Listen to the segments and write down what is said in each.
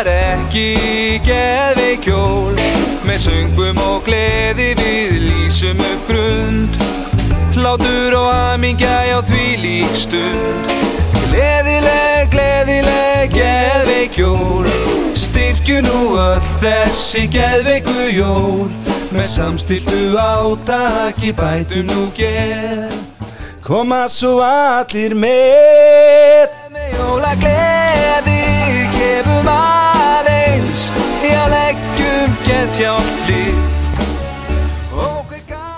var ekki geðveik jól Með söngum og gleði við lýsum upp grund. Hlátur og hamingja já því lík stund. Gleðileg, gleðileg, geðveik jól Styrkju nú öll þessi geðveiku jól Með samstiltu átaki bætum nú geð. Koma svo allir með. Með jóla gleði gefum Já gett hjálpli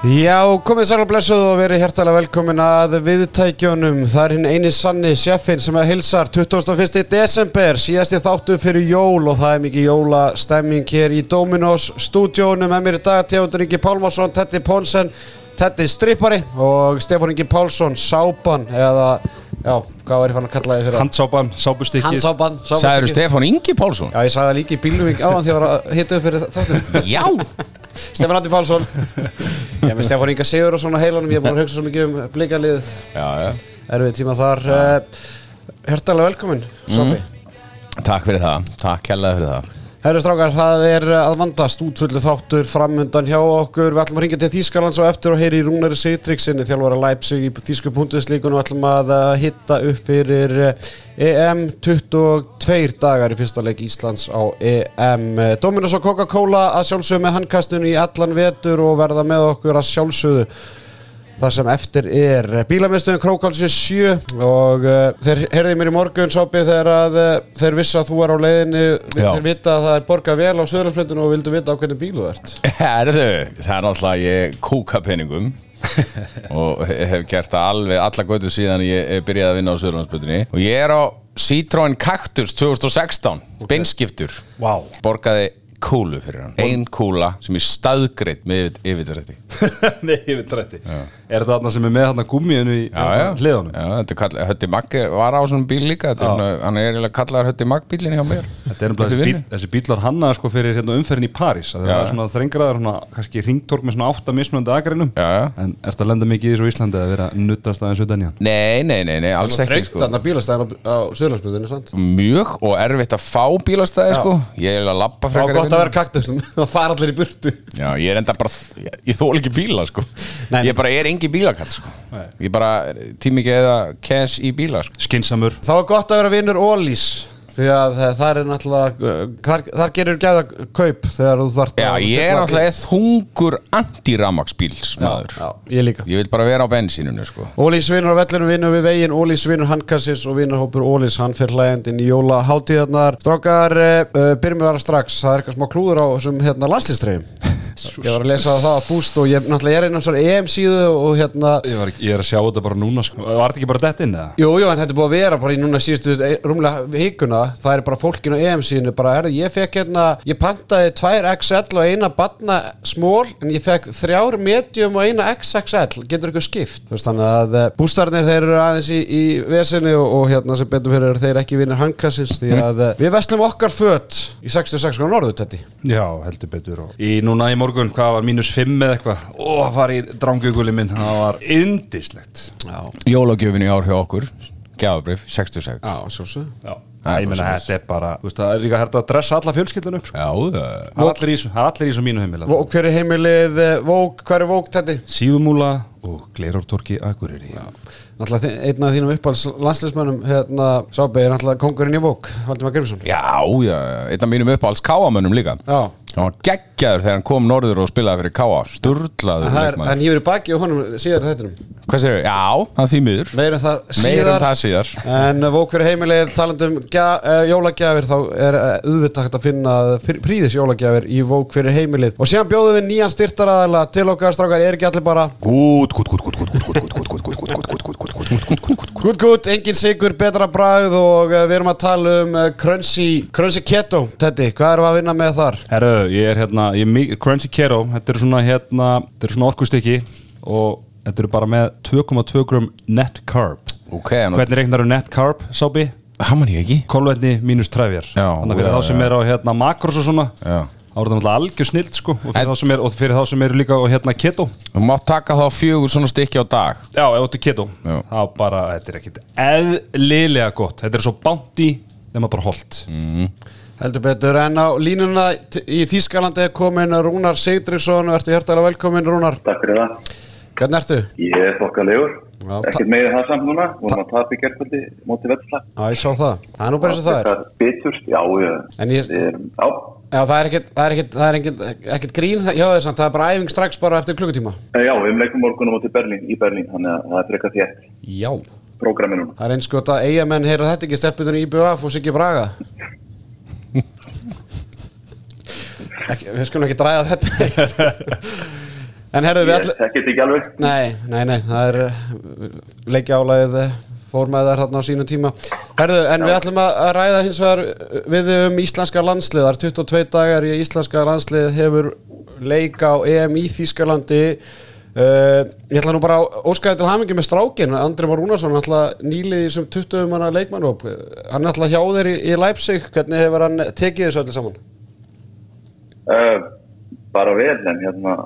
Já, komið sæl og blessuð og verið hjertalega velkomin að viðtækjunum. Það er hinn eini sanni sjeffin sem að hilsar 21. desember, síðasti þáttu fyrir jól og það er mikið jólastemming hér í Dominos stúdjónu með mér í dag, Tegundur Ingi Pálmarsson, Tetti Ponsen, Tetti Strippari og Stefán Ingi Pálsson, Sápan eða, já, hvað var ég fann að kalla þið fyrir? Það? Handsápan, sápustykkið Handsápan, Sæður Stefán Ingi Pálsson? Já, ég sagði það líka í bílnum áðan því að ég var að hita upp fyrir þáttum. Já. Stefán Andi Pálsson. Ég með Stefán Inga Sigur og svona heilanum Ég er búin að hugsa svo mikið um blikalið Já, já. Erfið tíma þar. Uh, Hjertalega velkomin Sopi Takk fyrir það, takk hella fyrir það Herru strákar, það er að vandast útfullu þáttur framundan hjá okkur. Við ætlum að ringja til Þýskalands og eftir og heyri í Rúnari Sigtriksinni Þjálfara Leipzig í Þýsku punduðslíkun og ætlum að uh, hitta upp fyrir EM 22 dagar í fyrsta leik Íslands á EM Dominos og Coca-Cola að sjálfsögðu með handkastun í allan vetur og verða með okkur að sjálfsögðu það sem eftir er bílamiðstöðun Krókálsi 7 og uh, þeir heyrði mér í morgun sápið þegar að uh, þeir vissi að þú er á leiðinni Já. þeir vita að það er borgað vel á söðurlandsflötun og vildu vita á hvernig bíl þú ert. Herðu, það er náttúrulega ég kúka peningum og hef gert það alveg alla götu síðan ég byrjaði að vinna á Söðurlandsbyrjunni og ég er á Citroen Cactus 2016 beinskiptur. Vá. Borgaði kúlu fyrir hann ein kúla sem er staðgreitt með yfirdrætti Nei, ég veit rætti Er þetta þarna sem er með þarna gummiðinu í Já, já, þetta er kall, Hötti Magg var á svona bíl líka er Já. svona, hann er eiginlega kallaður Hötti Magg bílinn hjá mér Þetta er vinnu. bíl, þessi bílar hannaði sko fyrir hérna, umferðin í París að Það Já. er svona þrengraðar, svona, kannski ringtork með svona átta mismunandi agreinum Já, já. En er þetta að lenda mikið í þessu Íslandi að vera nuttast aðeins utan í hann? Nei, nei, nei, nei, alls ekki sko. á, á? Mjög og erfitt að fá bílastæði sko. Ég er að Frá frekar að vera kaktus það fara allir í burtu Já, ég er enda bara, ég, ég þól ekki bíla sko. Nei. Ég bara er engi bílakall sko. Nei. Ég bara tími ekki eða cash í bíla sko. Skinsamur þá er gott að vera vinnur Ólís því að það er náttúrulega þar, þar gerir gæða kaup þegar þú þart Já, ég er náttúrulega þungur anti-ramagsbíls maður já, ég líka. Ég vil bara vera á bensínunu sko. Ólís vinnur á vellinu, vinnur við veginn Ólís vinnur handkassis og vinnur hópur Ólís hann fyrir hlægjandinn í jóla hátíðarnar Strákar, uh, byrjum við bara strax. Það er eitthvað smá klúður á þessum hérna landslistreifum Ég var að lesa það að búst og ég náttúrulega er inn á svona EM síðu og hérna Ég, var, ég er að sjá þetta bara núna sko. Var þetta ekki bara dett inn eða? Jú, jú, en þetta er búið að vera bara í núna síðustu e- rúmlega híkuna, það er bara fólkin á EM síðinu bara, herðu, ég fekk hérna ég pantaði 2 XL og eina batna smól, en ég fekk þrjár medium og eina XXL, getur ykkur skipt? Veist, þannig að uh, bústarnir þeir eru aðeins í, í vesinu og, og hérna sem betur fyrir þeir ekki vinnir handkassins því að uh, við veslum okkar fött í 66 grána norðu, Tetti Já, heldur betur og Í núna í morgun, hvað var mínus 5 eða eitthvað? Ó, það var í dránguguli minn Það var indislegt Já, Jólagjöfin í ár hjá okkur Gjafabrif, 66 já, svo svo Já, meina bara þetta er bara þú veist, Það er líka hægt að dressa alla fjölskyldun upp sko. Já, það er allir í þessu- það er allir í þessu mínu heimil Og hver er heimilið, eh, Vók, hver er Vók, Tetti? Síðumúla og Gleirártorki Akureyri Náttúrulega einn af þínum uppáhalds landsleismönnum hérna Sábið er náttúrulega kongurinn í vók Valdimar Grimsson Já, já, einn af mínum uppáhalds káamönnum líka. Já. Og hann geggjaður þegar hann kom norður og spilaði fyrir K.A. Sturlaður Hann hýfur í baki og honum síðar þettunum Hvað segir við? Já, hann þýmiður Meirum um það síðar, Meirum það síðar. En eh, vók fyrir heimilegð talandum uh, eh, jólagjafir þá er eh, auðvitað uh, að finna príðis jólagjafir í vók fyrir heimilegð og séðan bjóðum við nýjan styrtaræðala til okkar strákar, er ekki allir bara Gút, gút, gút, gút, gút, gút, gút. Gút gút, engin sigur, betra bragð og uh, við erum að tala um uh, Crunchy, Crunchy Keto Teddy, hvað erum við að vinna með þar? Herru, ég er hérna ég er Crunchy Keto, þetta er svona hérna þetta er svona orkustykki og þetta eru bara með 2,2 grum net carb. Ok, Hvernig reiknar net carb, Sábi? Það man ég ekki. Kolvetni mínus træfjar Já, Þannig að fyrir þá sem er á hérna makros og svona. Já er þetta náttúrulega algjör snild sko og fyrir, En- þá sem er, og fyrir þá sem eru líka á hérna keto Þú mátt taka þá fjögur svona stykki á dag Já, ef þetta er keto Já. þá bara, þetta er ekkit eðlilega gott Þetta er svo bounty nema bara holt Mm. Heldur betur, en á línuna í Þýskalandi er komin Rúnar Sigdriksson og ertu hjertalega velkomin Rúnar. Takk fyrir það. Hvernig ertu? Ég er þokkalegur. Já, Ekkert meira það samt núna. Við erum að tapa í gerðkvöldi móti vettla. Já, ég sá það. Það er nú bara eins og það er. Bitust, já, ég, En ég, erum, já. Já, það er ekkert, það er ekkert, það er ekkert, ekkert grín hjá þess að það er bara æfing strax bara eftir klukkutíma. Eh, Já, við erum leikum morgunum móti Berlín, í Berlín, þannig að það er frekar þétt Já. prógrami núna. Það er eins gott að eigamenn heyra þetta ekki stelputunni í BF og Siggi Braga. ekki, við skulum ekki dræða þetta. en herðu við Ég allir... þekkit ekki alveg. Nei, nei, nei, það er leikjálaðið fór með þær þarna á sínum tíma. Herðu, en við ætlum að ræða hins vegar við um íslenska landslið það er 22 dagar í íslenska landslið hefur leik á EM í Þýskalandi. Uh, ég ætla nú bara að óskaði til hamingi með strákin Andri Már Rúnarsson, alltaf nýlið í þessum 20 manna leikmannhóp hann er alltaf hjá þeir í, í Leipzig. Hvernig hefur hann tekið þessu öllu saman? Uh, bara vel, en hérna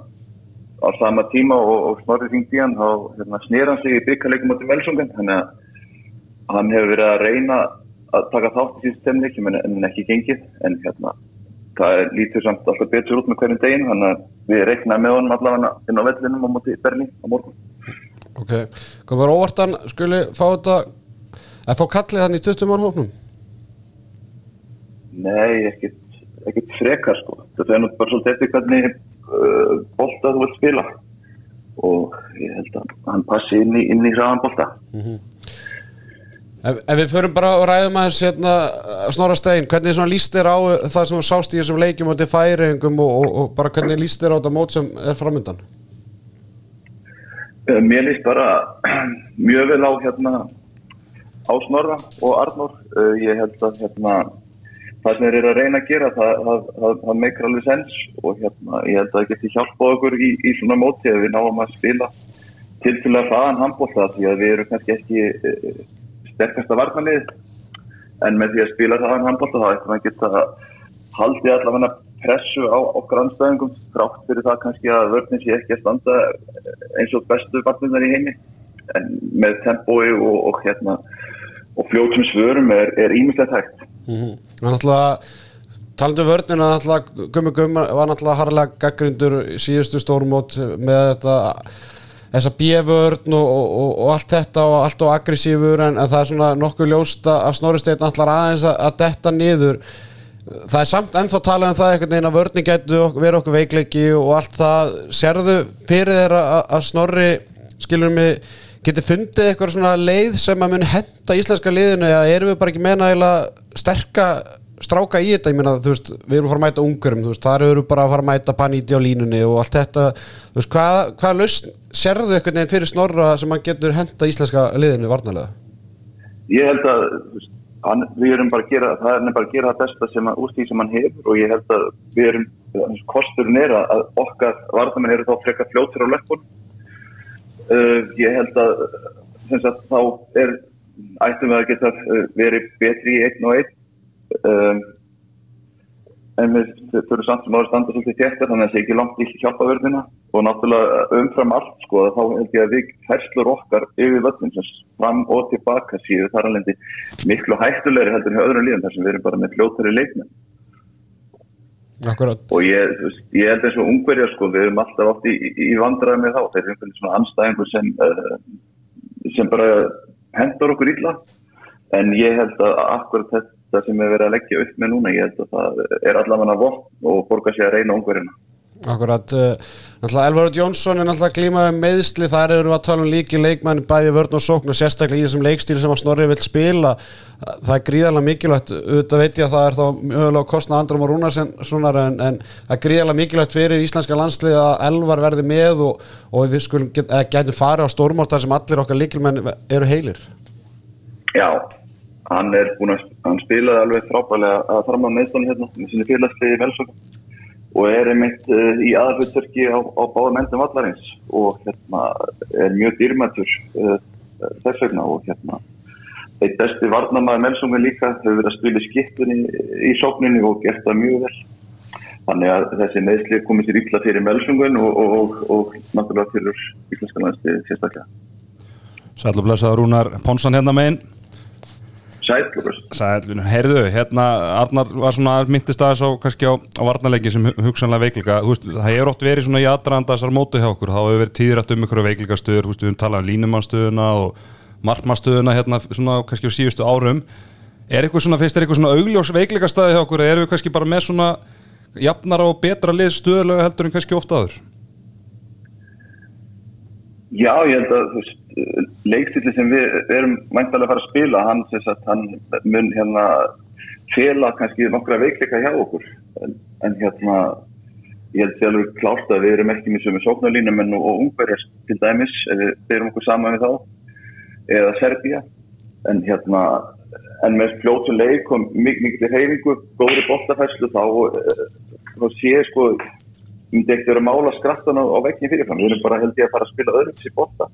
á sama tíma og, og snorri hringdi í hann, þá hérna, snýr hann sig í byggarleikum móti Melsungen, þannig að hann hefur verið að reyna að taka þátt í síðust temleikum en, en ekki gengið, en hérna það er lítur samt alltaf betur út með hverjum deginu, þannig að við reiknaðum með honum allavega inn á vellinum á móti Berlín á morgun. Ok, komur óvartan skuli fá þetta að fá kallið hann í 20 mann hópnum? Nei, ekkert, ekkert frekar sko. Þetta er nú bara svolítið eftir hvernig uh, bolta þú vilt spila og ég held að hann passi inn í, í hraðan bolta. Ef, ef við förum bara og ræðum aðeins hérna, Snorra Stein, hvernig líst þér á það sem þú sást í þessum leikjum og til færingum og, og, og bara hvernig líst þér á þetta mót sem er framöndan? Uh, Mér líst bara mjög vel á hérna á Snorra og Arnór. Uh, ég held að hérna það sem þeir eru að reyna að gera það, það, það, það meikar alveg sens og hérna ég held að það geti hjálpað okkur í, í svona móti ef við náum að spila til til að hraðan handbólta því að við erum kannski ekki sterkasta varnalið en með því að spila hraðan handbólta þá ættum við að geta haldið allavega pressu á okkar anstæðingum þrátt fyrir það kannski að vörnins sé ekki að standa eins og bestu varnirnar í heimi. En með tempói og, og hérna og fljótum svörum er, ímislegt hægt. Mm -hmm. Það er náttúrulega talandi um vörnina, náttúrulega Gummi Gummi var náttúrulega harlega gaggrindur síðustu stórmót með þetta þessa bjöförn og, og, og, allt þetta og allt og aggressífur en, en það er svona nokkuð ljóst að Snorri Steinn náttúrulega aðeins að, að detta niður. Það er samt ennþá talað um það einhvern veginn að vörni getur verið okkur veikleiki og allt það. Sérðu fyrir þeirra að, að Snorri skilur mig geti fundið eitthvað svona leið sem að mun henda íslenska liðinu eða erum við bara ekki eða sterka stráka í þetta, ég meina þú veist við erum að fara að mæta ungurum, þú veist, þar eru bara að fara að mæta paníti á línunni og allt þetta. Þú veist, hvað, hvað lausn sérðu eitthvað neginn fyrir snorra sem hann getur henda íslenska liðinu varnalega? Ég held að hann, við erum bara að gera það er bara að gera það besta sem að, úr því sem hann hefur og ég held að við erum kosturinn er að okkar varnamenn eru þá frekar fljóttir á leppun uh, ég held að sagt, þá er ættum við að geta uh, verið betri í einn og einn um, en við þurfum samt sem áður standa svolítið þéttar þannig að það sé ekki langt í hjálpaverðina og náttúrulega umfram allt sko þá held ég að við færslur okkar yfir völdin sem fram og tilbaka síðu þar alveg miklu hættulegri heldur en öðrum líðan þar sem við erum bara með fljóttari leikmenn. Akkurat. og ég, ég held eins og ungverja sko við erum alltaf oft í, í, vandræði með þá. Þeir eru einhvern svona anstæðingur sem uh, sem bara hendur okkur illa. En ég held að akkurat þetta sem við verðum að leggja upp með núna ég held að það er allavega vott og borgar sig að reyna ungverjina Akkurat, uh, náttúrulega Elvarud Jónsson er náttúrulega glímaði meðsli, þar eru við að tala um líki leikmann bæði vörn og sókn og sérstaklega í þessum leikstíl sem að Snorri vil spila. Það er gríðarlega mikilvægt, auðvitað veit ég að það er þá mögulega að kostna andrum og rúnarsen en, en það er gríðarlega mikilvægt fyrir íslenska landslið að Elvar verði með og, og við skulum get, getum farið á stórmórtar sem allir okkar líkilmenn eru heilir. Já, hann er búin að hann spilaði alveg frábælega að fram á meðstónu hérna með sinni félagsliði velsökum og er einmitt uh, í aðalhutverki á, á báðum endum vallarins. Og hérna er mjög dýrmættur uh, þess vegna. Og hérna eitt besti varnamaður Melsungen líka hefur verið að spila skiptunni í sókninni og gert það mjög vel. Þannig að þessi meðsli komið sér illa fyrir Melsungun og, og, og, og náttúrulega fyrir íslenska landslið sérstaklega. Sætlu blessaður Rúnar Pónsson hérna megin Sætlur Sælun, heyrðu, hérna Arnar var svona myndist aðeins á kannski á, á varnarleiki sem hu- hugsanlega veikleika. Þú veist, það hefur oft verið svona í aðdraðanda þessar mótu hjá okkur, þá hefur verið tíðrætt um ykkur veikleika stöður, þú veist, við höfum talað um línumannstöðuna og markmannstöðuna hérna svona kannski á síðustu árum. Er eitthvað svona, finnst þér eitthvað svona augljós veikleika staði hjá okkur, eða erum við kannski bara með svona jafnara og betra lið stöðulega heldur en kannski ofta aður? Já, ég held að veist, leikstilli sem við erum mæntalega að fara að spila, hann, sem sagt, hann mun hérna fela kannski nokkra veikleika hjá okkur. En, en hérna ég held því alveg klárt að við erum ekki með sömu sóknarlínum en og ungverjast til dæmis ef við byrjum okkur saman við þá eða Serbía. En hérna en með fljótu leik og mik mikil reyfingu, góðri bóttafæslu þá, eh, þá sé sko myndi ekkert vera að mála skrattan á, á veginn fyrirfram. Við erum bara held ég að fara að spila öðrum sér botta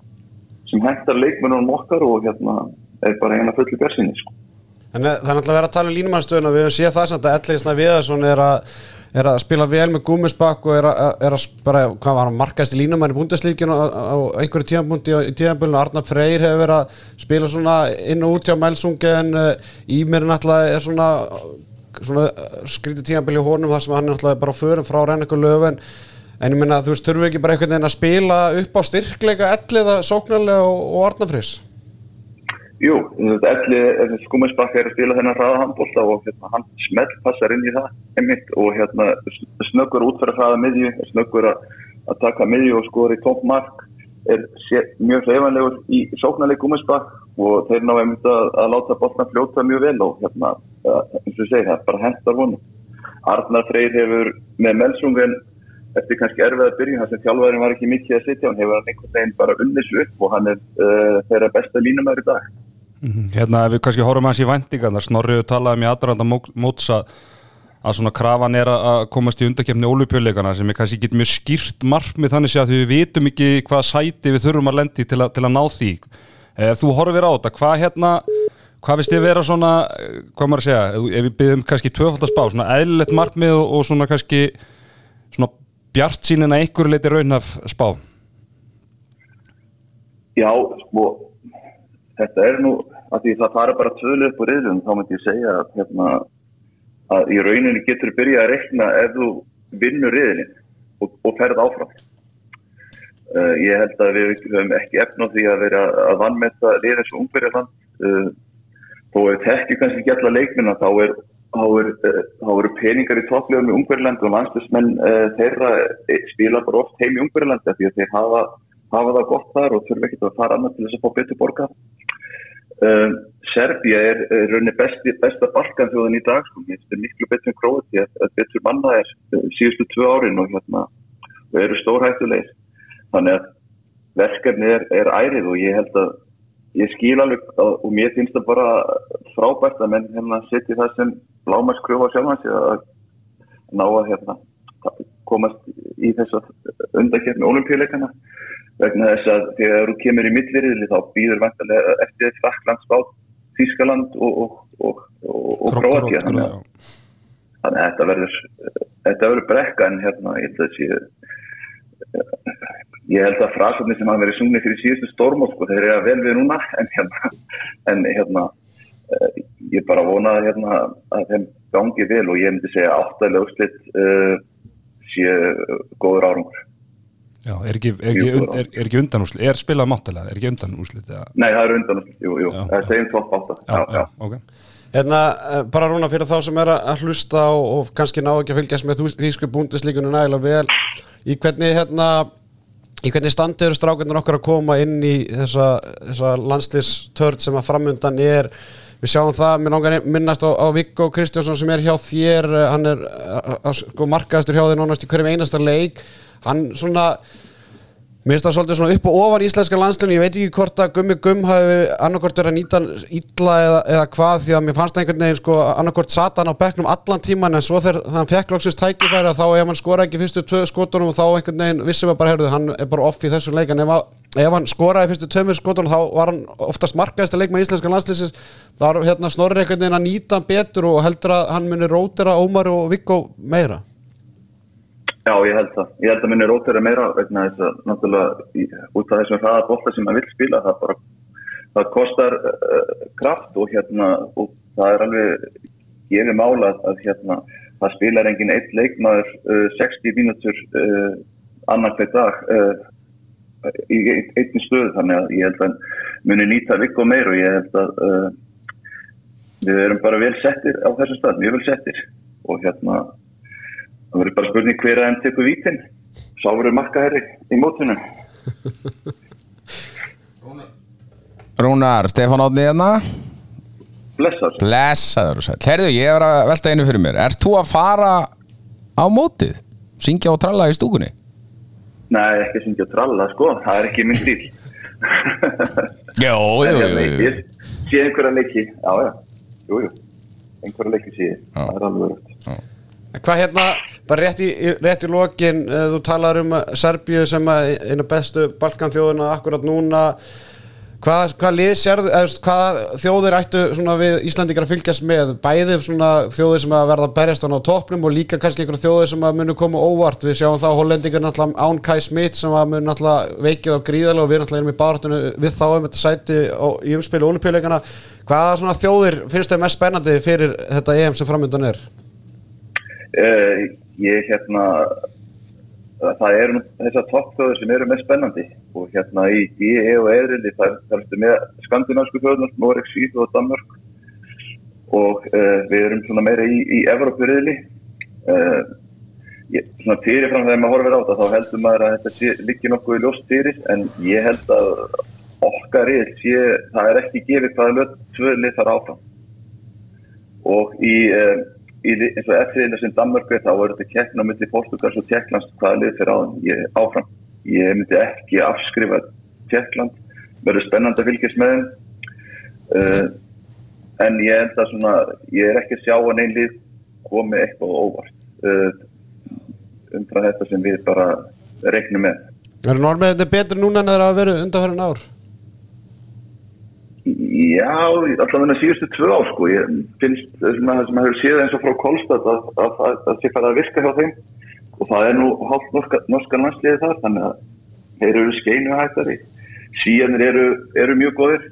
sem hentar leikmennunum okkar og hérna er bara eina fulli bersinni sko. En eh, það er náttúrulega verið að tala um línumannstöðuna við höfum séð það samt að Elliðsna Viðarsson er að er að spila vel með gúmisbakk og er að, er að bara, hvað var hann, markaðist í línumann í búndeslíkinu á, á einhverju tíðanbúndi í tíðanbúlinu, Arnar Freyr hefur verið að spila svona inn og út hjá Melsung en uh, Ímir náttúrulega er svona, svona skrítið tíðanbúli í honum þar sem hann er náttúrulega bara förum frá Renneku Löfven en ég minna þú veist, þurfum við ekki bara einhvern veginn að spila upp á styrkleika Elliða sóknarlega og, og Arnar Freyrs Jú, Elli Skúminsbakk er að spila þennan hraða handbólta og hérna, hann smelt passar inn í það einmitt, og hérna, snöggur útfæra hraða miðju, snöggur að, að taka miðju og skori tómt mark er mjög hreifanlegur í sóknarleik Skúminsbakk og þeir ná einmitt að, að láta bóltan fljóta mjög vel og hérna, eins og segi það, bara hentar honum. Arnar Freyr hefur með Melsungen eftir kannski erfið að byrja, þar sem þjálfæðurinn var ekki mikið að sitja, hann hefur hann einhvern veginn bara unnis upp og hann er uh, þeirra besta línumæður í dag. Hérna ef við kannski horfum aðeins í vendingarnar Snorriðu talaði um í aðranda móts að, að svona krafan er að komast í undakefni ólupjöleikana sem er kannski ekki mjög skýrt markmið þannig sé að við vitum ekki hvað sæti við þurfum að lendi til, að, til að ná því ef þú horfir á þetta, hvað hérna hvað finnst þið vera svona, hvað maður að segja ef við byggjum kannski tvöfaldarspá svona eðlilegt markmið og, svona kannski svona bjart sínin að einhverju leiti raunaf spá Já, sko þetta er nú, að því það fara bara tvölu upp á riðlun, þá myndi ég segja að, hérna, að í rauninu getur byrjað að rekna ef þú vinnur riðlin og, og ferð áfram. Uh, ég held að við höfum ekki efn á því að vera að vannmetta liðið svo ungverjarland. Uh, þó ef kannski ekki alla leikminna þá er þá eru er peningar í topplegum í Ungverðilandi og landslismenn uh, þeirra spila bara oft heim í Ungverðilandi því að þeir hafa, hafa það gott þar og þurfa ekki að fara annað til þess að fá betur borga. Uh, Serbia er, er rauninni besti, besta balkanþjóðin í dag sko, þetta er miklu betur en Króti að betur manna er síðustu tvö árin og hérna og eru stórhættulegir þannig að verkefni er, er ærið og ég held að ég skil alveg og mér finnst það bara frábært að menn hérna setja það sem lámars kröfa sjálfans að ná að hérna komast í þess að undakefni olimpíuleikana vegna þess að þegar þú kemur í mittverðili þá býður vantilega eftir Frakland, Spát, Þískaland og, og, og, og Kroatia þannig, að þetta verður þetta verður brekka en hérna ég held að sé ég held að frasöfni sem hafa verið sungnið fyrir síðustu stormótt sko, þeir eru að vel við núna en hérna, en, hérna ég bara vonaði hérna að þeim gangi vel og ég myndi segja áttalega úrslitt uh, séu góður árangur. Já, er ekki, er ekki, und, er, er ekki undan úrslit, er spilað máttalega, er ekki undan úrslit? Ja. Nei, það er undan úrslit, jú, jú, það er segjum topp átta. Já, já, ok. Hérna, bara rúna fyrir þá sem er að hlusta og, og kannski ná ekki að fylgjast með þýsku búndislíkunum nægilega vel í hvernig, hérna, í hvernig standi eru strákunar okkar að koma inn í þessa, þessa landslistörd sem að framundan er? Við sjáum það, mér langar minnast á, á Viggo Kristjánsson sem er hjá þér. Hann er sko, markaðastur hjá þér nánast í hverjum einasta leik. Hann svona Mér finnst það svolítið svona upp og ofan íslenska landslunni, ég veit ekki hvort að Gummi Gumm hafi annarkort verið að nýta illa eða, eða hvað því að mér fannst einhvern veginn sko annarkort satan á bekknum allan tíman en svo þegar hann fekk lóksist tækifæri þá ef hann skora ekki fyrstu tvö skotunum og þá einhvern veginn vissum við bara, heyrðu, hann er bara off í þessu leik. En ef, ef hann skoraði fyrstu tvö skotunum þá var hann oftast markaðist að leik með íslenska landslýsis þá var hérna snorri einhvern veginn að nýta hann betur og heldur að hann muni rótira Ómar og Viggo meira. Já, ég held það. Ég held að minni rótur er meira vegna þess að náttúrulega út af þessum hraða bólla sem maður vil spila það bara það kostar uh, kraft og hérna og það er alveg gefið mála að, hérna það spilar engin eitt leikmaður uh, 60 mínútur uh, annar hver dag í ein- einni stöðu þannig að ég held að muni nýta vikk og meir og ég held að við erum bara vel settir á þessum stað, mjög vel settir og hérna það verður bara spurning hver að enn tekur vítin sá verður markaherri í mótunum Rúnar, Stefán Átni hérna Blessaður sæll Herðu, ég er að velta einu fyrir mér Ert þú að fara á mótið? Syngja og tralla í stúkunni? Nei, ekki syngja og tralla, sko, það er ekki minn stíl. Jó, jú, hérna, jú, jú. Ég sé einhverja leiki, já, já, jú, jú, einhverja leiki sé ég, Já. það er alveg verið. Hvað hérna, bara rétt í, rétt í lokin, uh, þú talar um uh, Serbíu sem að einu bestu Balkanþjóðuna akkurat núna. Hvað, hvað lið sérðu, eða þú veist, hvað þjóðir ættu við Íslandingar að fylgjast með? Bæði þjóðir sem að verða berjast á toppnum og líka kannski einhverja þjóðir sem að munu koma óvart, við sjáum það hollendingar náttúrulega án Kai Smith sem að munu náttúrulega veikið á gríðarlega og við náttúrulega erum í báratunu við þá um þetta sæti á, í umspili olimpíuleikana, hvaða svona þjóðir finnst þau mest spennandi fyrir þetta EM sem framöndan er? Uh, ég hérna, það eru þessar toppþjóður sem eru mest spennandi. Og hérna í DE og Eðrili það það erstu með skandinavísku þjóðunar, Noreg, Svíð og Danmörk. Og uh, við erum svona meira í, í Evrópuriðli. Uh, ég, svona fyrirfram þegar maður horfir á þetta þá heldur maður að þetta liggi nokkuð í ljóst fyrir. En ég held að okkar riðl sé, það er ekki gefið hvaða lið þar áfram. Og í, í eins og eftirriðlega sem Danmörku er þá er þetta keppna milli Portugals og Tjekklands hvaða lið fyrir áðan ég, áfram. Ég myndi ekki afskrifa Tjekkland, verður spennandi að fylgjast með þeim. Uh, en ég held að svona ég er ekki að sjá að neinn lið komi eitthvað óvart. Uh, umfram þetta sem við bara reiknum með. Er normiðinni betri núna en þeir hafa verið undanfærin ár? Já, allavega síðustu tvö ár sko, ég finnst þessum að það sem hefur séð eins og frá Kolstad að, að, að, að sé fara að virka hjá þeim. Og það er nú hálft norska, norska landsliði þar þannig að þeir eru skeinu hættari síðanir eru, eru mjög góðir.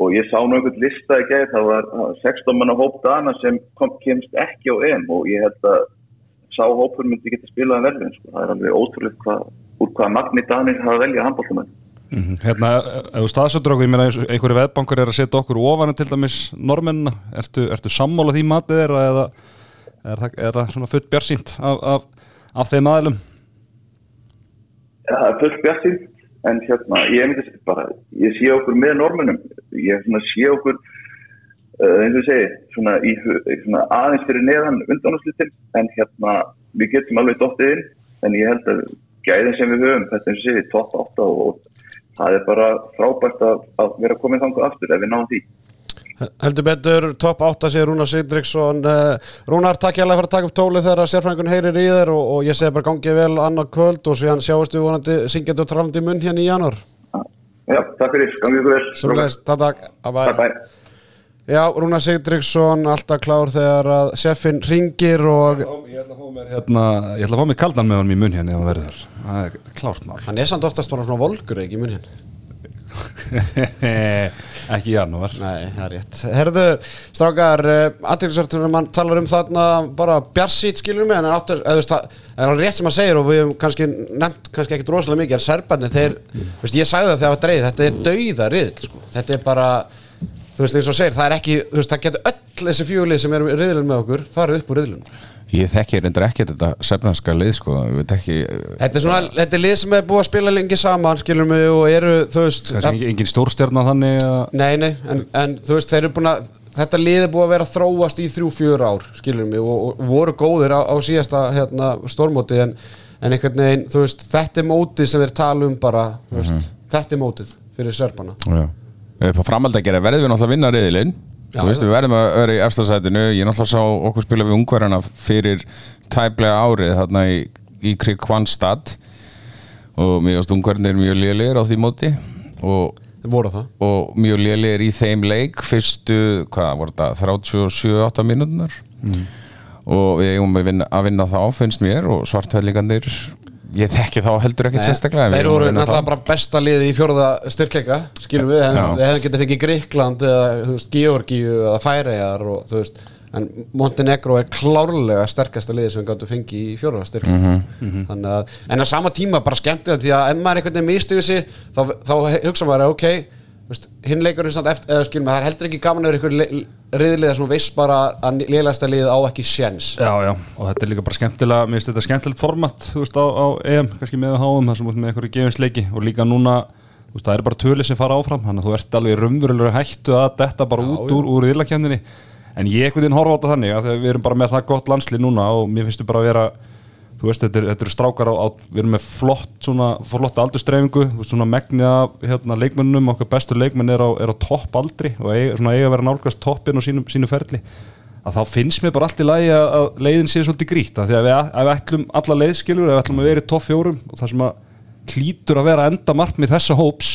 Og ég sá nú einhvern lista í gæð það var það var 16 manna hóp Dana sem kom, kemst ekki á EM. Og ég held að sá hópur myndi geta spilað að verðin sko. það er alveg ótrúlega hvað, úr hvaða magni Danir hafa velja handbóltamenn Mhm. Hérna, ef þú staðsöndur okkur, ég meina einhverju veðbankar er að setja okkur ofan til dæmis normennina, ertu, ertu sammála því matið þeirra eða er það, er það svona full bjarsýnt af, af, af þeim aðilum? Ja, það er fullt bjartinn en hérna, ég myndi bara ég sé okkur með normunum ég sé okkur uh, eins og segi, svona, í, svona aðeins fyrir neðan undanúslitin en hérna, við getum alveg dottið inn en ég held að gæðin sem við höfum, þetta eins og segi, topp 8 og, og það er bara frábært að, að vera komið þangað aftur ef við náum því. Heldur betur, topp 8 sér Rúnar Sindriksson uh, Rúnar, takk ég alveg fyrir að taka upp tólið þegar sérfræðingun heyrir í þér og, og ég segi bara gangið vel annað kvöld og síðan sjáumst við vonandi syngjandi og trallandi munn hérna í janúar. Já, takk fyrir, gangið vel. Takk, takk, Bye bye. Já, Rúnar Sindriksson, alltaf klár þegar að seffin ringir og Ég ætla að fá mér hérna, ég ætla að fá mér kaldan með honum í munn hérna hann verður. Það er klárt mál. hann er samt oftast bara svona volgur ekki í munn hérna Ekki í janúar. Nei, það er rétt. Herðu, strákar, aðtilsvertur mann talar um þarna bara bjarsít skilur mig, en áttur, eða þú veist, það er alveg rétt sem hann segir og við hefum kannski nefnt kannski ekki drosalega mikið, en serbarnir, þeir, veist, ég sagði það þegar það var dreigð, þetta er dauða riðl, sko. Þetta er bara, þú veist, eins og segir, það er ekki, þú veist, það getur öll þessi fjúlið sem eru í riðlun með okkur, farið upp úr riðlunum. Ég þekki reyndar ekki þetta sefnanska lið sko, ég veit ekki Þetta er svona, þetta er lið sem er búið að spila lengi saman, skilur mig, og eru, þú veist, Kannski engin, engin stórstjarn á þannig að... Nei, nei, en, en þú veist, þeir eru búin að þetta lið er búið að vera þróast í þrjú, fjör ár skilur mig, og, og voru góðir á, á síðasta hérna, stórmóti en, en einhvern veginn, þú veist, þetta er mótið sem þeir tala um bara, þú veist, þetta er mótið fyrir Serbana Já. Upp á framhald að gera verðum við náttúrulega að vinna riðilinn. Já, veist, við verðum að vera í efstasætinu ég náttúrulega sá okkur spila við ungverðana fyrir tæplega árið þarna í, í Krik Kvanstad og mér veist ungverðinir mjög lélegir á því móti. Og, og mjög lélegir í þeim leik. Fyrstu, hvað var þetta 37-8 mínútunar og við eigum að vinna, að vinna þá finnst mér og svartfællingarnir ég þekki þá heldur ekkert sérstaklega Þeir voru náttúrulega bara besta liði í fjórða styrkleika skilum við, en við hefum getið fengið Gríkland eða Georgíu eða Færejar og þú veist en Montenegro er klárlega sterkasta liði sem við gáttum fengið í fjórða styrkleika. Mhm. þannig að, en á sama tíma bara skemmtilegt því að ef maður einhvern veginn mistuðu sig þá, þá hugsa maður að ok hinn leikurinn samt eftir, eða skilum það er heldur ekki gaman að vera einhver riðlið sem veist bara að liðlegasta liðið á ekki sjens Já, já, og þetta er líka bara skemmtilega mér finnst þetta skemmtilegt format, þú veist, á, á EM kannski með HM, þar sem út með einhverju gefinsleiki og líka núna, þú veist, það er bara töli sem fara áfram, þannig að þú ert alveg raunverulega hættu að detta bara út úr, úr yllakefninni, en ég einhvern veginn horfa á þetta þannig að við erum bara með það gott landslið núna og mér finnst þetta bara að vera þú veist, þetta, er, eru strákar á, á við erum með flott, svona, flott aldurstreifingu svona megnið af hérna, leikmönnum okkar bestu leikmenn er á, er á topp aldri og eiga, svona, eiga að vera nálgast toppin á sínu, sínu ferli. Að þá finnst mér bara allt í lagi að, að leiðin sé svolítið grýtt að því að við, ef við ætlum alla leiðskilur við ætlum að vera í topp fjórum og það sem að klítur að vera enda markmið þessa hóps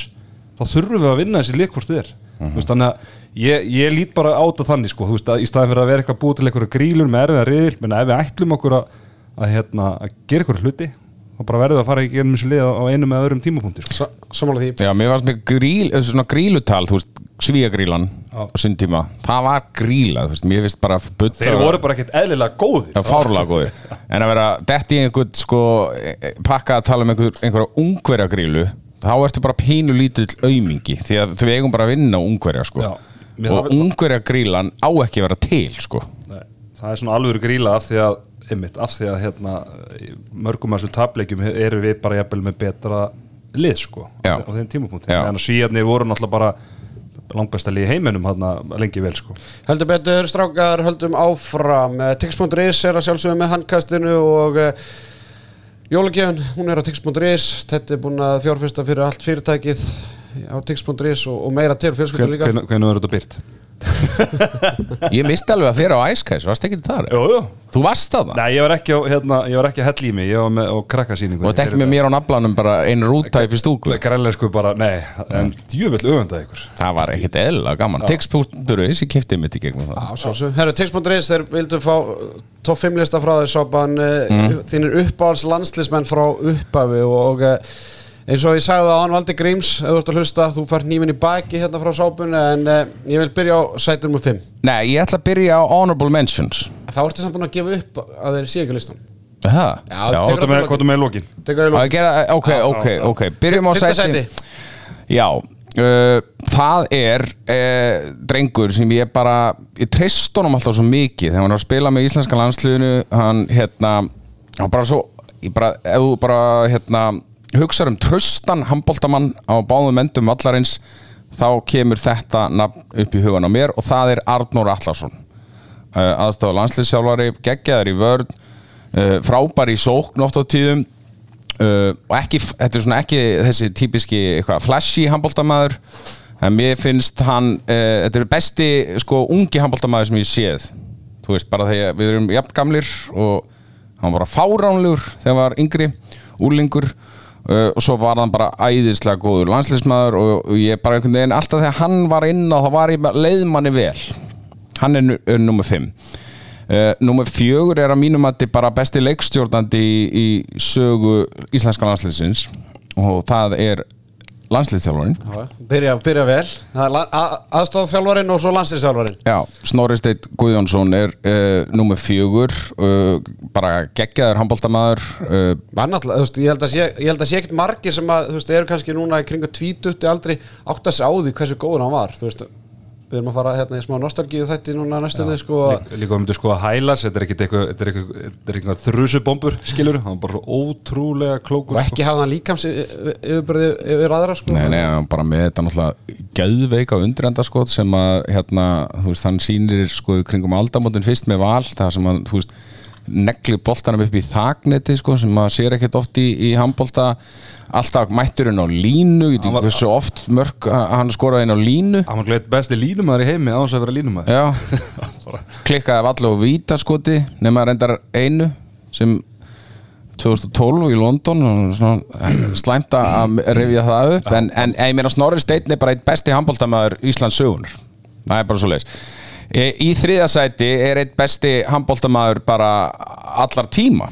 þá þurfum við að vinna þessi leik hvort þið er. Þú veist, þannig að ég, ég lít bara á þetta þannig sko, þú veist, að í staðin fyrir að vera eitthvað búið til einhverju grílur með erfiða riðil, menn ef við ætlum okkur að, að, hérna, að gera einhverju hluti þá bara verðum við að fara í gerum þessu lið á einu með öðrum tímapunkti sko. Samála því. Já, mér varst með gríl, þessu svona grílutal þú veist, svíagrílan á sinn tíma það var gríla, þú veist, mér finnst bara þeir voru bara ekkert eðlilega góðir. Já, fárlega góðir. En að vera detti í einhvern sko e- e- pakka að tala um einhver, einhverja ungverja grílu þá ertu bara pínu lítill aumingi því að við eigum bara að vinna ungverja sko. Og ungverja grílan á ekki að vera til sko. Nei, það er svona alvöru gríla af því að einmitt, af því að hérna, mörgum af þessu tapleikjum eru við bara jafnvel með betra lið sko á, Já. á þeim tímapunkti. En að svíjarnir voru náttúrulega bara langbæsta lið í heiminum hérna lengi vel sko. Heldur betur, strákar, höldum áfram. Eh, Tix.is er að sjálfsögðu með handkastinu og uh, Jólagjöfun, hún er á Tix.is Þetta er búin að fjárfesta fyrir allt fyrirtækið á Tix.is og, og meira til fjölskyldur líka. hvernig verður þetta byrt? Ég misti alveg að þér á æskæs, varst ekki þar? Jú, jú. Þú varst það það? Nei, ég var ekki, á, hérna, ég var ekki að hella í mig, ég var með á krakkasýningu Þú varst ekki með mér á naflanum bara einn rúta upp í stúku Grænlegsku bara, nei, en djúvill öfunda ykkur. Það var ekkit eðla gaman. Tix.is, ég kifti mitt í gegnum það. Já, sjálfsögðu. Herru, Tix.is, þeir vildu fá uh, topp 5 lista frá þeir sápan Mm. uh, þínir uppáhalds landslismenn frá upphafi og uh, eins og ég sagði það á hann Valdi Gríms, ef þú ert að hlusta þú fær nýminn í baki hérna frá sápunni en uh, ég vil byrja á sætur nummer 5 Nei, ég ætla að byrja á Honorable Mentions. Þá ertu samt búin að gefa upp að þeir sé ekki listan Það? Já, Hvað tekur er með, hvað er með lókin? Tekur það í Á lók að gera, ok, ok, ok. Byrjum á Fyrsta sæti. sæti. Já, uh, það er uh, drengur sem ég bara ég treyst honum alltaf svo mikið. Þegar hann var að spila með íslenska landsliðinu hann hérna, hann bara svo ég bara, ef þú bara hérna hugsaður um tröstan handbóltamann á báðum endum vallarins þá kemur þetta nafn upp í hugan á mér og það er Arnór Allarsson uh, aðstofa landsliðsjálfari geggjaður í vörð uh, frábær í sókn oft á tíðum uh, og ekki, þetta er svona ekki þessi típiski flashy handbóltamaður en mér finnst hann þetta er besti sko ungi handbóltamaður sem ég séð. Þú veist bara þegar við erum jafn gamlir og hann var bara fáránlegur þegar hann var yngri, úrlingur uh, og svo var hann bara æðislega góður landsliðsmaður og, og ég bara einhvern veginn alltaf þegar hann var inn á þá var ég leiðmanni vel. Hann er, er nummer 5 uh, nummer 4 er að mínum að þetta bara besti leikstjórnandi í, í sögu íslenska landsliðsins. Og það er landsliðstjálfarinn Byrja, byrja vel. Það la- a- aðstofþjálfarinn og svo landslýsþjálfarinn Já, Snorri Steit Guðjónsson er uh, nummer 4 uh, bara geggjaður handbóltamaður uh, veist, ég held að sé, ég held að sé ekkert margir sem að, veist, eru kannski núna í kringu tvítutti aldrei átt að segja á því hversu góður hann var, þú veist, við erum að fara hérna í smá nostalgíu þætti núna næstunni, sko, Líka- Líka um þetta sko að hælas, þetta er ekkit eitthvað, þetta er þetta er þrusubombur, skilur, hann var bara svo ótrúlega klókur. og ekki hafa hann líkams yfirbyrði yfir aðra, sko. Nei, nei, hann bara með þetta náttúrulega geðveika undirendaskot sem að hérna, þú veist, hann sýnir sko í kringum aldamótin fyrst með val það sem að, þú veist, negli boltanum upp í þagneti, sko, sem að sér ekkert oft í, í handbolta. Alltaf mætturinn á línu, ég veit ekki hversu oft mörg hann skoraði inn á línu. Hann var gleitt besti línumæður í heimi á þess að vera línumæður. Klikkaði vall og vítaskoti nema reyndar einu sem 2012 í London slæmt að rifja það upp. En, en ég meina Snorri Steinn er bara eitt besti handbóltamæður Íslands sögunar það er bara svo leis í þriða sæti er eitt besti handbóltamæður bara allar tíma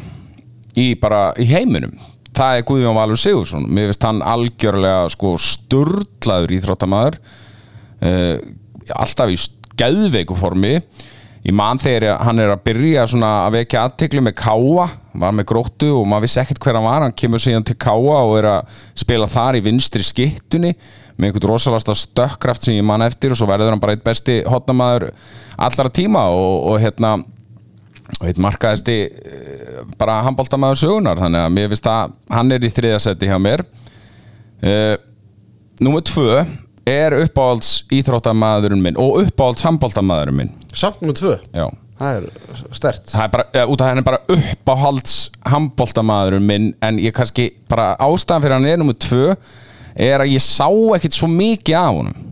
í bara í heiminum. Það er Guðjón Valur Sigursson mér finnst hann algjörlega sko sturlaður íþróttamaður. Uh, alltaf í geðveiku formi. Ég man þegar hann er að byrja að vekja aðtekli með Káa var með gróttu og maður vissi ekkert hver hann var. Hann kemur síðan til Káa og er að spila þar í vinstri skittunni með einhvern rosalasta stökkraft sem ég man eftir og svo verður hann bara eitt besti hotnamaður allara tíma og, og hérna og eitt markaðasti eh, bara handbóltamaður sögunar þannig að mér finnst að hann er í þriðasetti hjá mér. Uh, Númer tvö er uppáhalds íþróttamaðurinn minn og uppáhalds handbóltamaðurinn minn. Samt nummer tvö? Já. Það er stert Það er bara, ja, út af henni bara uppáhalds handbóltamaðurinn minn en ég kannski bara ástæðan fyrir hann er nummer tvö er að ég sá ekkit svo mikið af honum.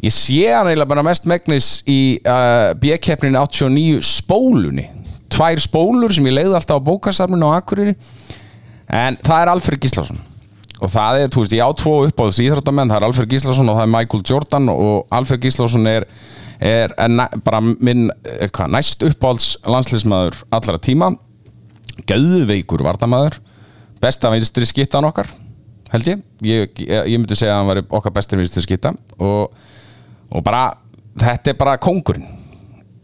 Ég sé hann eiginlega bara mest megnis í uh, B-keppnin 89 spólunni. Tvær spólur sem ég leiði alltaf á bókasarminu á Akureyri. En það er Alfred Gíslason. Og það er, þú veist, ég á tvo uppáhalds íþróttamenn, það er Alfred Gíslason og það er Michael Jordan. Og Alfred Gíslason er, er, er bara minn eh, hvað, næst uppáhalds landsliðsmaður allara tíma. Gauðveikur vardamaður besta vinstri skittan okkar held ég, ég, ég, ég myndi segja að hann var okkar bestir vinstri skitta og, og bara, þetta er bara kongurinn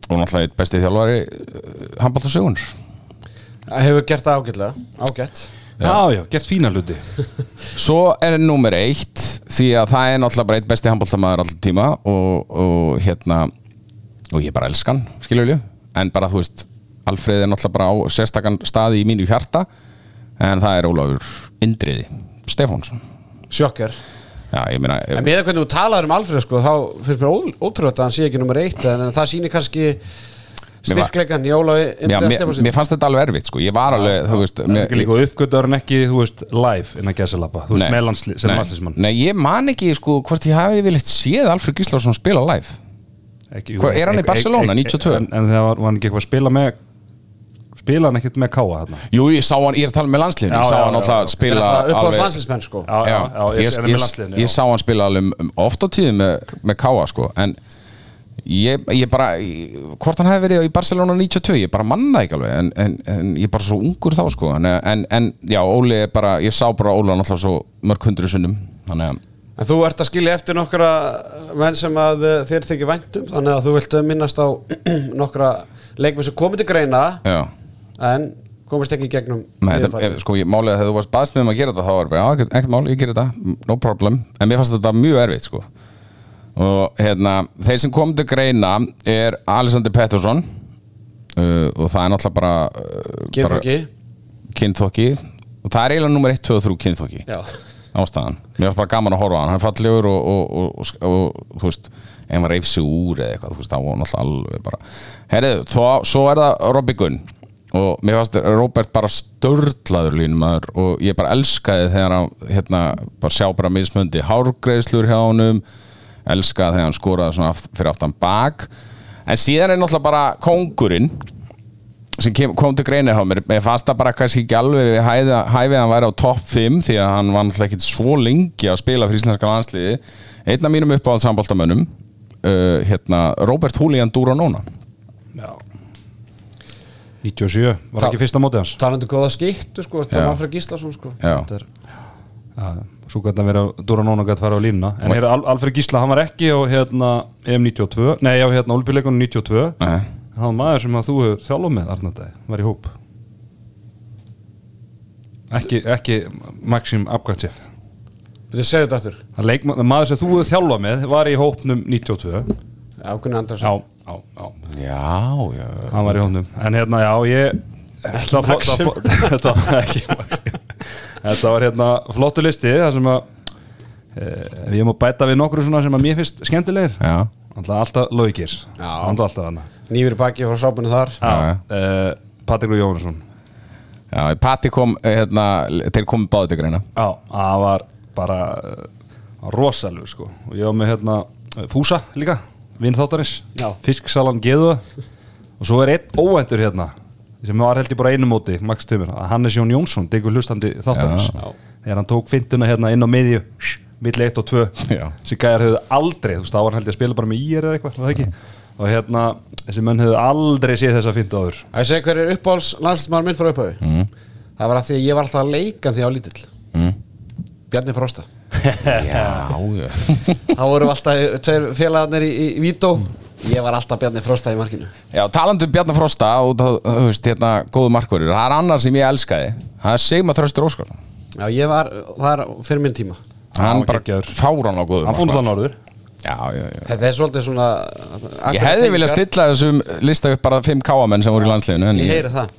og náttúrulega einn besti þjálfari handbált og sögunar Hefur gert það ágætlega. Ágætt. Já, já, gert fína hluti. Svo er nummer eitt því að það er náttúrulega bara eitt besti handbóltamaður alltaf tíma og, og hérna og ég bara elskan, skilur við en bara þú veist, Alfreð er náttúrulega bara á sérstakann staði í mínu hjarta en það er Ólafur Indriði Stefánsson. Sjokker Já, ég meina, En með hvernig þú talaður um Alfred sko, þá finnst mér ó- ótrúlegt að hann sé ekki nummer eitt en það sýnir kannski styrkleikan í Ólafi já, mér, mér fannst þetta alveg erfitt sko. ég var alveg, þú veist uppgötur hann ekki, þú veist, live innan gæsalappa, þú veist, með landslismann Nei, ég man ekki sko, hvort ég hafi viljast séð Alfred Gíslason spila live. Ekki- Hvað, er hann í ekki- Barcelona, ekki- 92? En, en það var, var hann ekki eitthvað að spila með spila hann ekkert með káa þarna? Jú, ég sá hann, ég er að tala með landsliðinu ég sá já, hann já, alltaf já. spila er alveg- landslismenn sko. Já, já, já, ég, ég, er með ég, ég sá hann spila alveg oft á tíðum með, með Káa sko en ég, ég bara hvort hann hefði verið í Barcelona 92 ég bara manna ekki alveg en, en, en ég er bara svo ungur þá sko en, en, en já, Óli er bara, ég sá bara Óla náttúrulega svo mörg hundru sunnum þannig að En þú ert að skilja eftir nokkra menn sem að eh, þér þykir væntum þannig að þú vilt minnast á nokkra leikmenn sem komið til greina. Já en komist ekki gegnum Nei, þetta, sko, ég, málið að þegar þú varst baðst með um að gera þetta þá var bara, já, ekkert- mál, ég ger þetta no problem, en mér fannst þetta mjög erfitt sko. og hérna þeir sem kom til greina er Alexander Pettersson uh, og það er náttúrulega bara uh, Kynþokki. kynþokki. Og það er eiginlega nummer 1, 2 og 3 kynþokki ástæðan, mér var bara gaman að horfa á hann. Hann er fallegur og, og, og, og, þú veist, ef hann reif sig úr eða eitthvað, þú veist, það var náttúrulega alveg bara herrið, svo er það Robby Gunn og mér fannst Robert bara störlaður línumæður og ég bara elskaði þegar hann hérna, bara sjá bara mismöndi hárgreðslur hjá honum elskaði þegar hann skoraði aft, fyrir aftan bak. En síðan er náttúrulega bara kóngurinn sem kem, kom til greina hjá mér. Mér fannst það bara kannski ekki alveg við hæfið að hann væri á topp 5 því að hann var náttúrulega ekkit svo lengi að spila fyrir íslenska landsliði einn af mínum uppáhald samboltamönnum uh, hérna, Robert Julian Duranona Já 97, var Ta- ekki fyrsta mótið hans? Talandi góða skittu sko Þetta Já. er Manfred Gíslason sko. Þetta er, Já, Svo gæti hann að Dóra Nóna gæti fara á línuna. En hér er Al Alfred Gísla, hann var ekki á hérna EM92, nei á hérna Olbíleikunum 92 Nei. Það var maður sem að þú hefur þjálfum með Arnardæði, var í hóp. Ekki, ekki Maxim Abgatsev Þú segðu þetta aftur? Það leik, maður sem þú hefur þjálfað með var í hópnum 92 Ákunni Andersson Já, já, já já, hann var í hóndum en hérna já ég var flott- þetta, var- þetta var ekki Maxim. þetta var hérna flottu listi það sem að e, ég má bæta við nokkru svona sem að mér finnst skemmtilegir. Já, alltaf, alltaf Laugir. Nýfur baki frá sápunni þar. E, Patrik Jónsson já, Patti kom hérna, þeir komu báði til greina. Já það var bara uh, rosalug sko. Og ég var með hérna eh, Fúsa líka vinn þáttarins Já. Fisksalan Geðuða og svo er einn óvæntur hérna sem var held ég bara einu móti Max Tumir, Hannes Jón Jónsson diggur hlustandi þáttarins Já. þegar hann tók fynduna hérna inn á miðju milli 1 og 2 Já. sem gæjar höfðu aldrei, þú veist, þá var hann held ég að spila bara með ír eða eitthvað, var það ekki og hérna, þessi menn höfðu aldrei séð þessa fyndu áður Það ég segi hver er uppáhalds landslismar minn frá upphau Mm. Það var að því að ég var alltaf að leika því á lítill mm. Bjarni Frosta. Já, já. Þá vorum alltaf tveir félagarnir í, í, Vító. Ég var alltaf Bjarni Frosta í markinu. Já, talandi um Bjarnar Frosta og þú veist, hérna, góðu markverður Það er annar sem ég elskaði. Það er Sigmar Þröstur Óskar já ég var, það er fyrir minn tíma. Hann bara geggjaður. fáran á góðu Hann fór náttúrulega norður. Já, já, já. Þetta er svolítið svona Ég hefði viljað stilla þessum lista upp bara 5 káamenn sem voru í landsliðinu en ég heyri það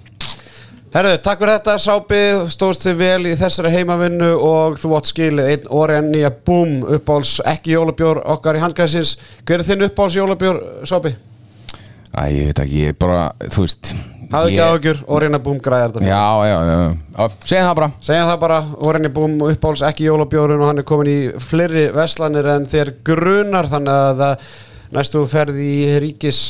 Herru, takk fyrir þetta Sápi, stóðst þið vel í þessari heimavinnu og þú átt skilið einn orði en nýja búm uppáls ekki jólabjór okkar í handgæðsins hver er þinn uppáls jólabjór Sápi? Æ, ég veit ekki, ég bara, þú veist Hafðu ekki áhugjur, orðina búm græðar þetta. Já, já, já, já, segja það bara. Segja það bara, orðinni búm uppáls ekki jólabjórun og hann er komin í fleiri veslanir en þér grunar þannig að næstu ferð í ríkis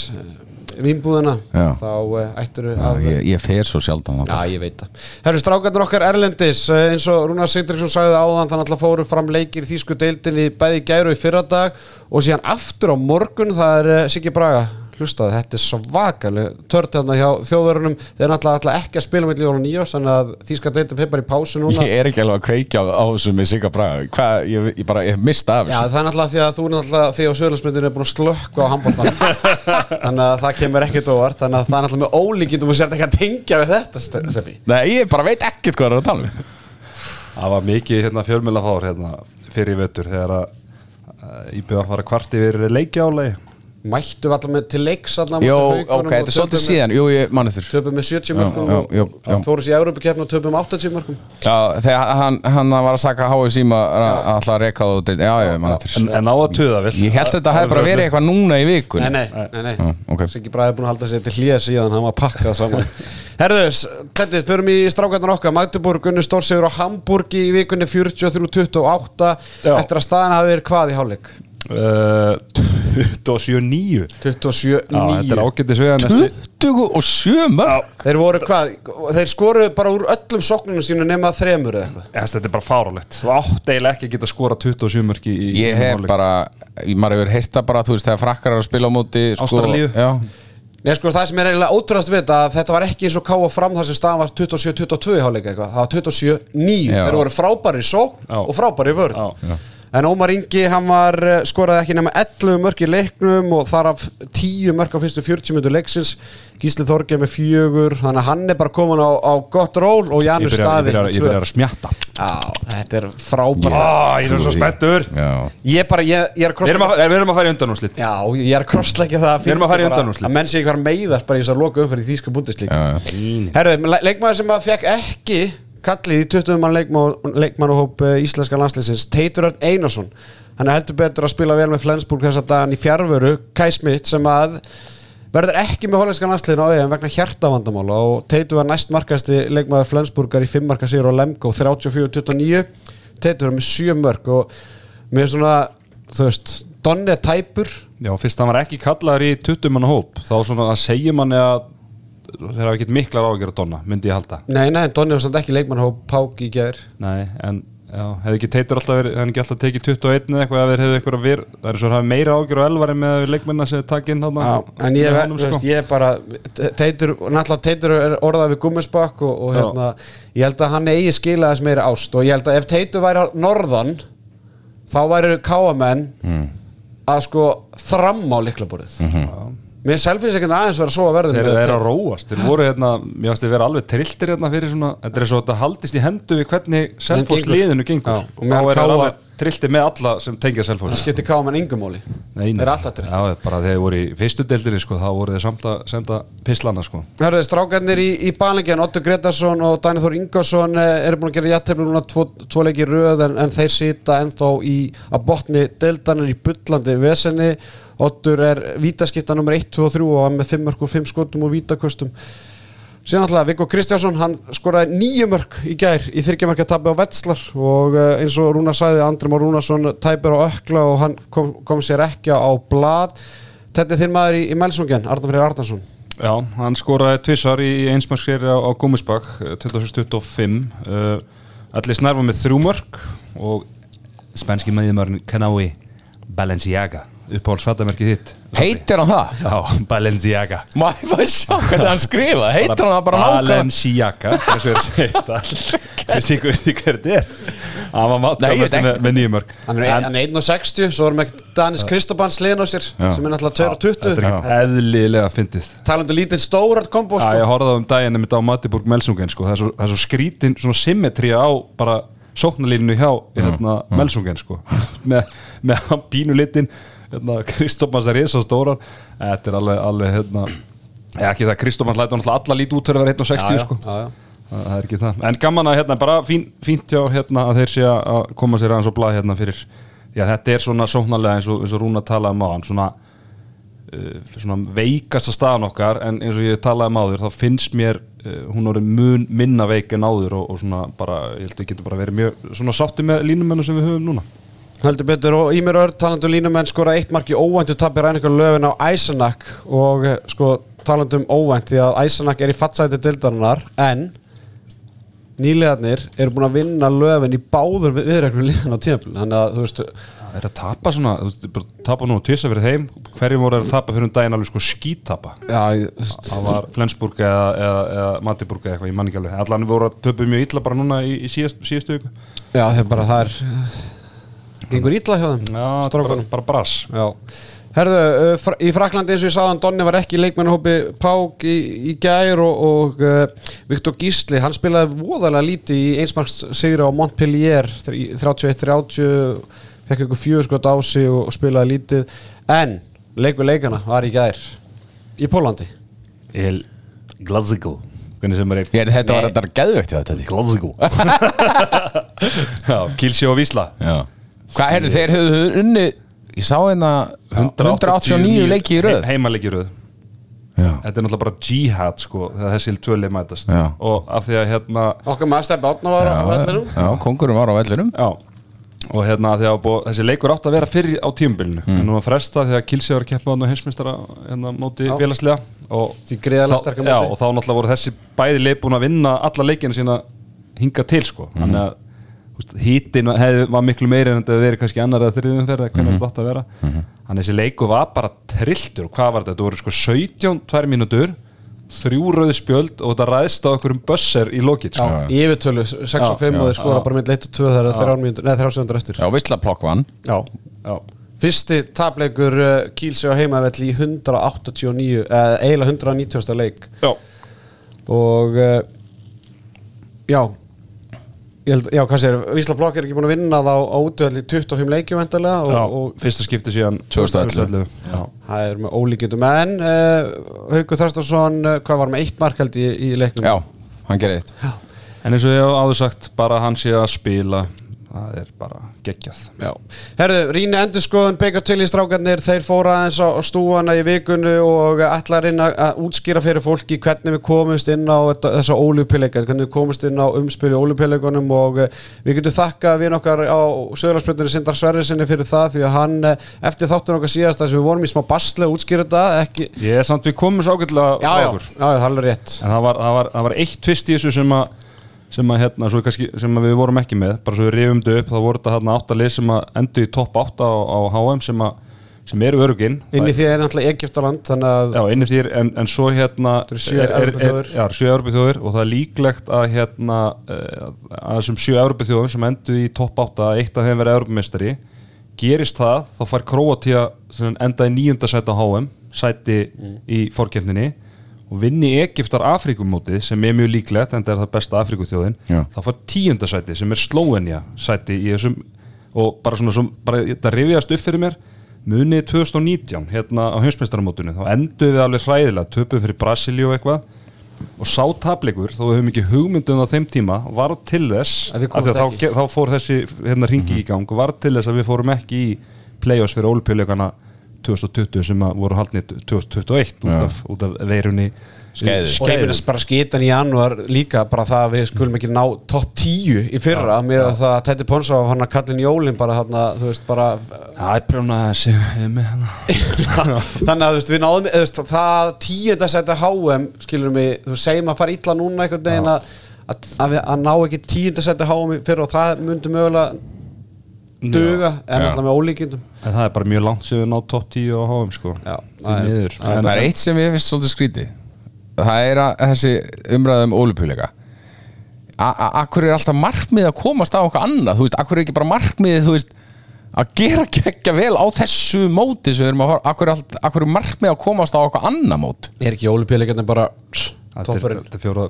vinnbúðina þá uh, ættur Já, að ég, ég fer svo sjaldan Já, ég veit það. Herru, strákarnir okkar Erlendis, eh, eins og Rúnar Sindriksson sagði áðan, þannig að fóru fram leikir í þýsku deildinni bæði gæru í fyrradag og síðan aftur á morgun, það er uh, Siggi Braga. Hlustaði, þetta er svakaleg tört hérna hjá þjóðverunum þeir náttúrulega náttúrulega ekki að spila með jól og nýjós þannig að þýska deildin fyrir bara í pásu núna. Ég er ekki alveg að kveikja á, á þessu með Sigga Braga. Hvað, ég, ég bara, ég mista af Já, þessu. það er náttúrulega því að þú er náttúrulega því að Söðlandsmyndin er búin að slökka á handbóltan þannig að það kemur ekkert óvart. Þannig að það er náttúrulega með ólíkindum og sér ekki að tengja við þetta Bara það að Það að að Mættu við allar með til leiks Jó, ok, og þetta er svolítið síðan. Jú, ég manni þurr Töpum með 70 Já, mörgum já, og já, já. fóru sér í Európa-keppni og töpum 80 mörgum Já, þegar hann, hann var að saka háið síma alltaf að á þetta Já, já, ég manni en, þurr en á að tuða vel Ég held þetta hefði bara verið eitthvað núna í vikun Nei, nei, nei, nei. Já, ok. Siggi Bræði er búin að halda sér til hlýja síðan hann var pakkað saman. Herðus, þetta förum í strákarnar okkar. Magdeburg, Gunni Stórsigur á Hamburgi í vikunni 43-28 Já. eftir að staðan hafi verið hvað í hálfleik? Uh, 27-9 27-9 Já, þetta er ágættis við 27 mörg Þeir voru hvað, þeir skoruðu bara úr öllum sóknunum sínu nema þremur eða eitthvað? Þetta er bara fárálegt Þú átt eiginlega ekki að geta skora 27 mörki í Ég hef bara, maður hefur heist það bara, þú veist, þegar frakkar er að spila á móti sko, Ástralíu. Já, Nei sko það sem er eiginlega ótrúast við þetta að þetta var ekki eins og káa fram þar sem staðan var 27-22 í hálfleika eitthvað, það var 27-9 Já. þeir voru frábæri Já. og frábæri vörn. Já. En Ómar Ingi hann var eh, skoraði ekki nema 11 mörk í leiknum og þar af 10 mörk á fyrstu 40 minnur leiksins. Gísli Þorgeir með fjögur þannig að hann er bara komin á, á gott ról og Janus Staði byrja, ég byrja að smjatta. Já, þetta er frábært. Á, Ég er svo spenntur. Já. Ég bara, ég, ég er að Við erum krossleggja að, við erum að fara í undanúslit Já, ég er að krossleggja það Við erum að fara í bara undanúrslit. Að menn sé ekki hvað meiðast bara í þess að loka umferð í þýska. Herðu, le- leikmaður sem að fekk ekki kallið í 20 mann leikmann, leikmannahóp uh, íslenska landsleisins Teitur Örn Einarsson. Hann er heldur betur að spila vel með Flensburg þess að dagan í fjárveru Kai Smith sem að verður ekki með hollenskan landsliðin á EM vegna hjartavandamála og Teitur var næst markasti leikmaður Flensburgar í 5 marka sigur á Lemko 34-29 Teitur er með 7 mörg og með svona, þú veist Donni er tæpur. Já, fyrst hann var ekki kallaður í 20 manna hóp þá svona að segja manni að þeir hafa ekkert miklar ágjör að donna myndi ég halda. Nei, nei, Donni var samt ekki leikmannahóp Pák í gær. Nei, en já, hefði ekki teitur alltaf verið hefði ekki alltaf tekið 21 eða eitthvað þeir hefði eitthvað verið það er svo að hafa meira ágjör á elvari með leikmennar sem takk inn þarna Já, en ég, honum, þú sko. veist, ég er bara Teitur, náttúrulega Teitur er orðað við gummisbakk og, og hérna, ég held að hann eigi skila þess meira ást og ég held að ef Teitur væri á norðan þá væri káamenn Mm. að sko þramma á liklaborðið Mér selfins ekki aðeins vera svo að verðum. Þeir eru að róast, þeir voru hérna mér ástu að vera alveg trilltir hérna fyrir svona þetta er svo að þetta haldist í hendu við hvernig gengur. liðinu gengur Já, og þá er það alveg trilltir með alla sem tengja Selfoss skipti káamenn yngumóli Nei, nei. Þeir eru alltaf trill Já, bara þegar þeir voru í fyrstu deildinni sko, þá voru þeir samt að senda pislana sko. Hörðu, strákarnir í, í banlingin, Otto Gretarsson og Dani Þór Ingarsson eh, eru búin að gera jættefli núna tvo, Ottur er vítaskipta nummer 1, 2 og 3 og hann með 5 mörg og 5 skotum og vítakustum síðan alltaf Viggo Kristjánsson hann skoraði nýju mörg í gær í þryggjamarka tabi á Vetslar og eh, eins og Rúna sagði Andri Már Rúnarsson tæpir á ökla og hann kom, kom sér ekki á blad Þetta er þinn maður í, í Melsungen, Arnar Freyr Arnarsson. Já, hann skoraði tvissar í einsmarskeri á, á Gúmisbakk 26-25 uh, Allir snarfa með þrjú mörg og spenski meðjumörn Kanái Balenciaga uppáhalds fattamerkið þitt? Heitir hann það? Já, Balenciaga. Má ég bara sjá hvernig hann skrifa Heitir hann það bara nákvæmlega? Balenciaga og er að segja þetta. Vissi ykkur veist hver þetta er? Hann var Nei, ég mátt veit með, með nýjum mörg Hann er, hann er 1.60, svo erum við Danis Kristobans liðin á sér Já. sem er náttúrulega 2.20 Þetta er ekki eðlilega fyndið. Talandu lítið stórat kombo Já, sko. ég horfði á um daginn einmitt á Matiburg Melsungen sko. það, er svo, það er svo skrítin svona symmetría á bara sóknarlínu hjá hérna, Melsungen sko. með, með hann pínu litin hérna, Kristófans er risa stóran þetta er alveg, alveg hérna, ekki það Kristófans lætur náttúrulega alla lítið út fyrir að vera 1.60 Já, já, sko. já, já. það það er ekki það en gaman að hérna, bara fín, fínt hjá hérna, að þeir sé að koma sér aðeins og blað hérna fyrir já, þetta er svona sóknarlega eins og, eins og Rúna talaði um á hann svona uh, svona veikasta staðan okkar en eins og ég talaði um áður þá finnst mér uh, hún orðið mun minna veik en áður og, og svona bara, ég held að við getum bara verið mjög svona sátti með línumennu sem við höfum núna Heldur betur og Ímir Örd talandu línumenn skora eitt mark í óvæntu tapir ræningar löfin á Æsanak og sko talandu um óvænt því að Æsanak er í fattsæti dildarinnar en nýlegaðnir eru búin að vinna löfin í báður við- viðregnum liðan á tíðanbíl þannig að þú veist það er að tapa svona, þú veist, bara tapa nú tvisa fyrir þeim, hverjum voru að tapa fyrir um daginn alveg sko skítapa? Já, það var Flensburg eða, eða, eða Matiburg eða eitthvað, ég man ekki alveg. Allan voru að töpu mjög illa bara núna í, í síðast, síðastu viku. Já þeir bara það er gengur ítla hjá þeim Já, bara, bara brass. Já, herðu, uh, fr- í Fraklandi eins og ég sagðan, Donni var ekki í leikmennahópi Pák í, í gær og, og uh, Viktor Gísli, hann spilaði voðalega lítið í einsmarks sigra á Montpellier þr- 31-30 fekk ykkur fjögur skot á sig og, og spilaði lítið. En leikur leikana var í gær í Pólandi El Glasgow Ég, Þetta var þetta þetta Glasgow Já, Kilsjó og Vísla. Já Hvað heyrðu, þeir höfðu unni Ég sá hérna 189 leiki í röð. He- Heimaleiki í röð. Já, Þetta er náttúrulega bara jihad sko þegar þessi tvöli mætast. Já. og af því að hérna okkar maður stefni átna var á já, vellinum. já kongurum var á vellinum. Já. Og hérna af því að búið, þessi leikur átt að vera fyrir á tíumbilinu Mm. en nú var fresta því að Kilsjó var að keppa á heimsmystara hérna móti félagslega og þá- já, og þá náttúrulega voru þessi bæði leik búin að vinna alla leikina sína hinga til sko. Mhm. þannig að hítin hefði, var miklu meiri en þetta hefði verið kannski annar eða þriðum fyrir hvernig Mhm. þetta átt að vera þannig að þessi leiku var bara trilltur og hvað var þetta, þetta voru sko 17 tvær mínútur þrjú rauð spjöld og þetta ræðst á okkur um bösser í lókin sko. Yfirtölu 6 og 5 Já, og þeir skora já. bara með 1 og 2 þegar þrjár mínútur, neða þrjár sekundur eftir Já, Vislaplokk vann Já, Já. Fyrsti tapleikur uh, Kílsi á heimavell í 189 eða eiginlega 190. leik Já. og uh, já held, já, hvað sér, Vísla Blokk er ekki búin að vinna þá á útvöld í 25 leikjum endalega og, Já, og fyrsta skipti síðan 2011. Já. það er með ólíkjöndum en uh, Haukur Þarstarsson uh, hvað var með eitt mark held í, í leiknum Já, hann gerði eitt En eins og ég hef áður sagt, bara hann sé að spila það er bara geggjað. Já. Herðu, Ríni Endurskoðun, Beikar til í strákarnir, þeir fóra aðeins á stúfana í vikunu og að reyna að útskýra fyrir fólki hvernig við komumst inn á þessa ólupjuleikar, hvernig við komumst inn á umspili ólupjuleikunum og eh, við getum þakka við okkar á Söðurlandsbjörnunni Sindar Sverrisinni fyrir það því að hann eh, eftir þáttun okkar síðast að við vorum í smá basli að útskýra þetta, ekki Ég er samt við komum svo ágætlega Í sem að hérna, kannski, sem við vorum ekki með bara svo við rifum þetta upp, þá voru þetta hérna áttalið sem endur í topp 8 á, á HM sem, að, sem eru öruginn Inn í því er náttúrulega að Já, inni því er, en, en svo hérna er- sjö Európaþjóður og það er líklegt að hérna eh, að þessum sjö Európaþjóðum sem endur í topp 8 að eitt af þeim verið Európamestari gerist það, þá fær Króatíu sem enda í nýjunda sæti á HM sæti í fórkjöfninni og vinni Egiptar Afrikumótið sem er mjög líklegt, en það er það besta Afrikuþjóðin Já. þá fær tíunda sæti sem er Slóenja sæti í þessum og bara svona, svona bara, þetta rifjast upp fyrir mér munið 2019 hérna á heimsmeistaramótinu þá endur við alveg hræðilega töpum fyrir Brasilíu eitthvað og sá tapleikur, þó við höfum ekki hugmyndun á þeim tíma, var til þess Að að þá, þá fór þessi hérna ringi í gang og var til þess að við fórum ekki í play-offs fyrir ólupjuleikana 2020 sem að voru haldni 2021 út af, út af veirunni Skeiðu. og heiminn bara skitan í janúar líka bara það að við skulum ekki ná topp 10 í fyrra með að það Teddy Ponsa og hann að kallin Jólin bara þarna, þú veist, bara Það er prjóna að með hana. Þannig að þú veist, við náðum, veist, það tíunda setja HM, skilur mig þú segjum að fara illa núna einhvern veginn að, að, að, við, að ná ekki tíunda setja HM fyrra og það myndi mögulega duga en alltaf með ólíkindum. En það er bara mjög langt sem við ná top 10 á HM sko. Já, það er- það er- En- Það er eitt sem ég finnst svolítið skríti Það er að þessi umræðum ólupjuleika Akkur er alltaf markmið að komast á okkar annað? Þú veist, akkur er ekki bara markmið Þú veist, að gera geggja vel á þessu móti sem við erum að horfa Akkur er, allt- akkur er markmið að komast á okkar annað mót? Er ekki ólipíleikarnir bara Þetta er,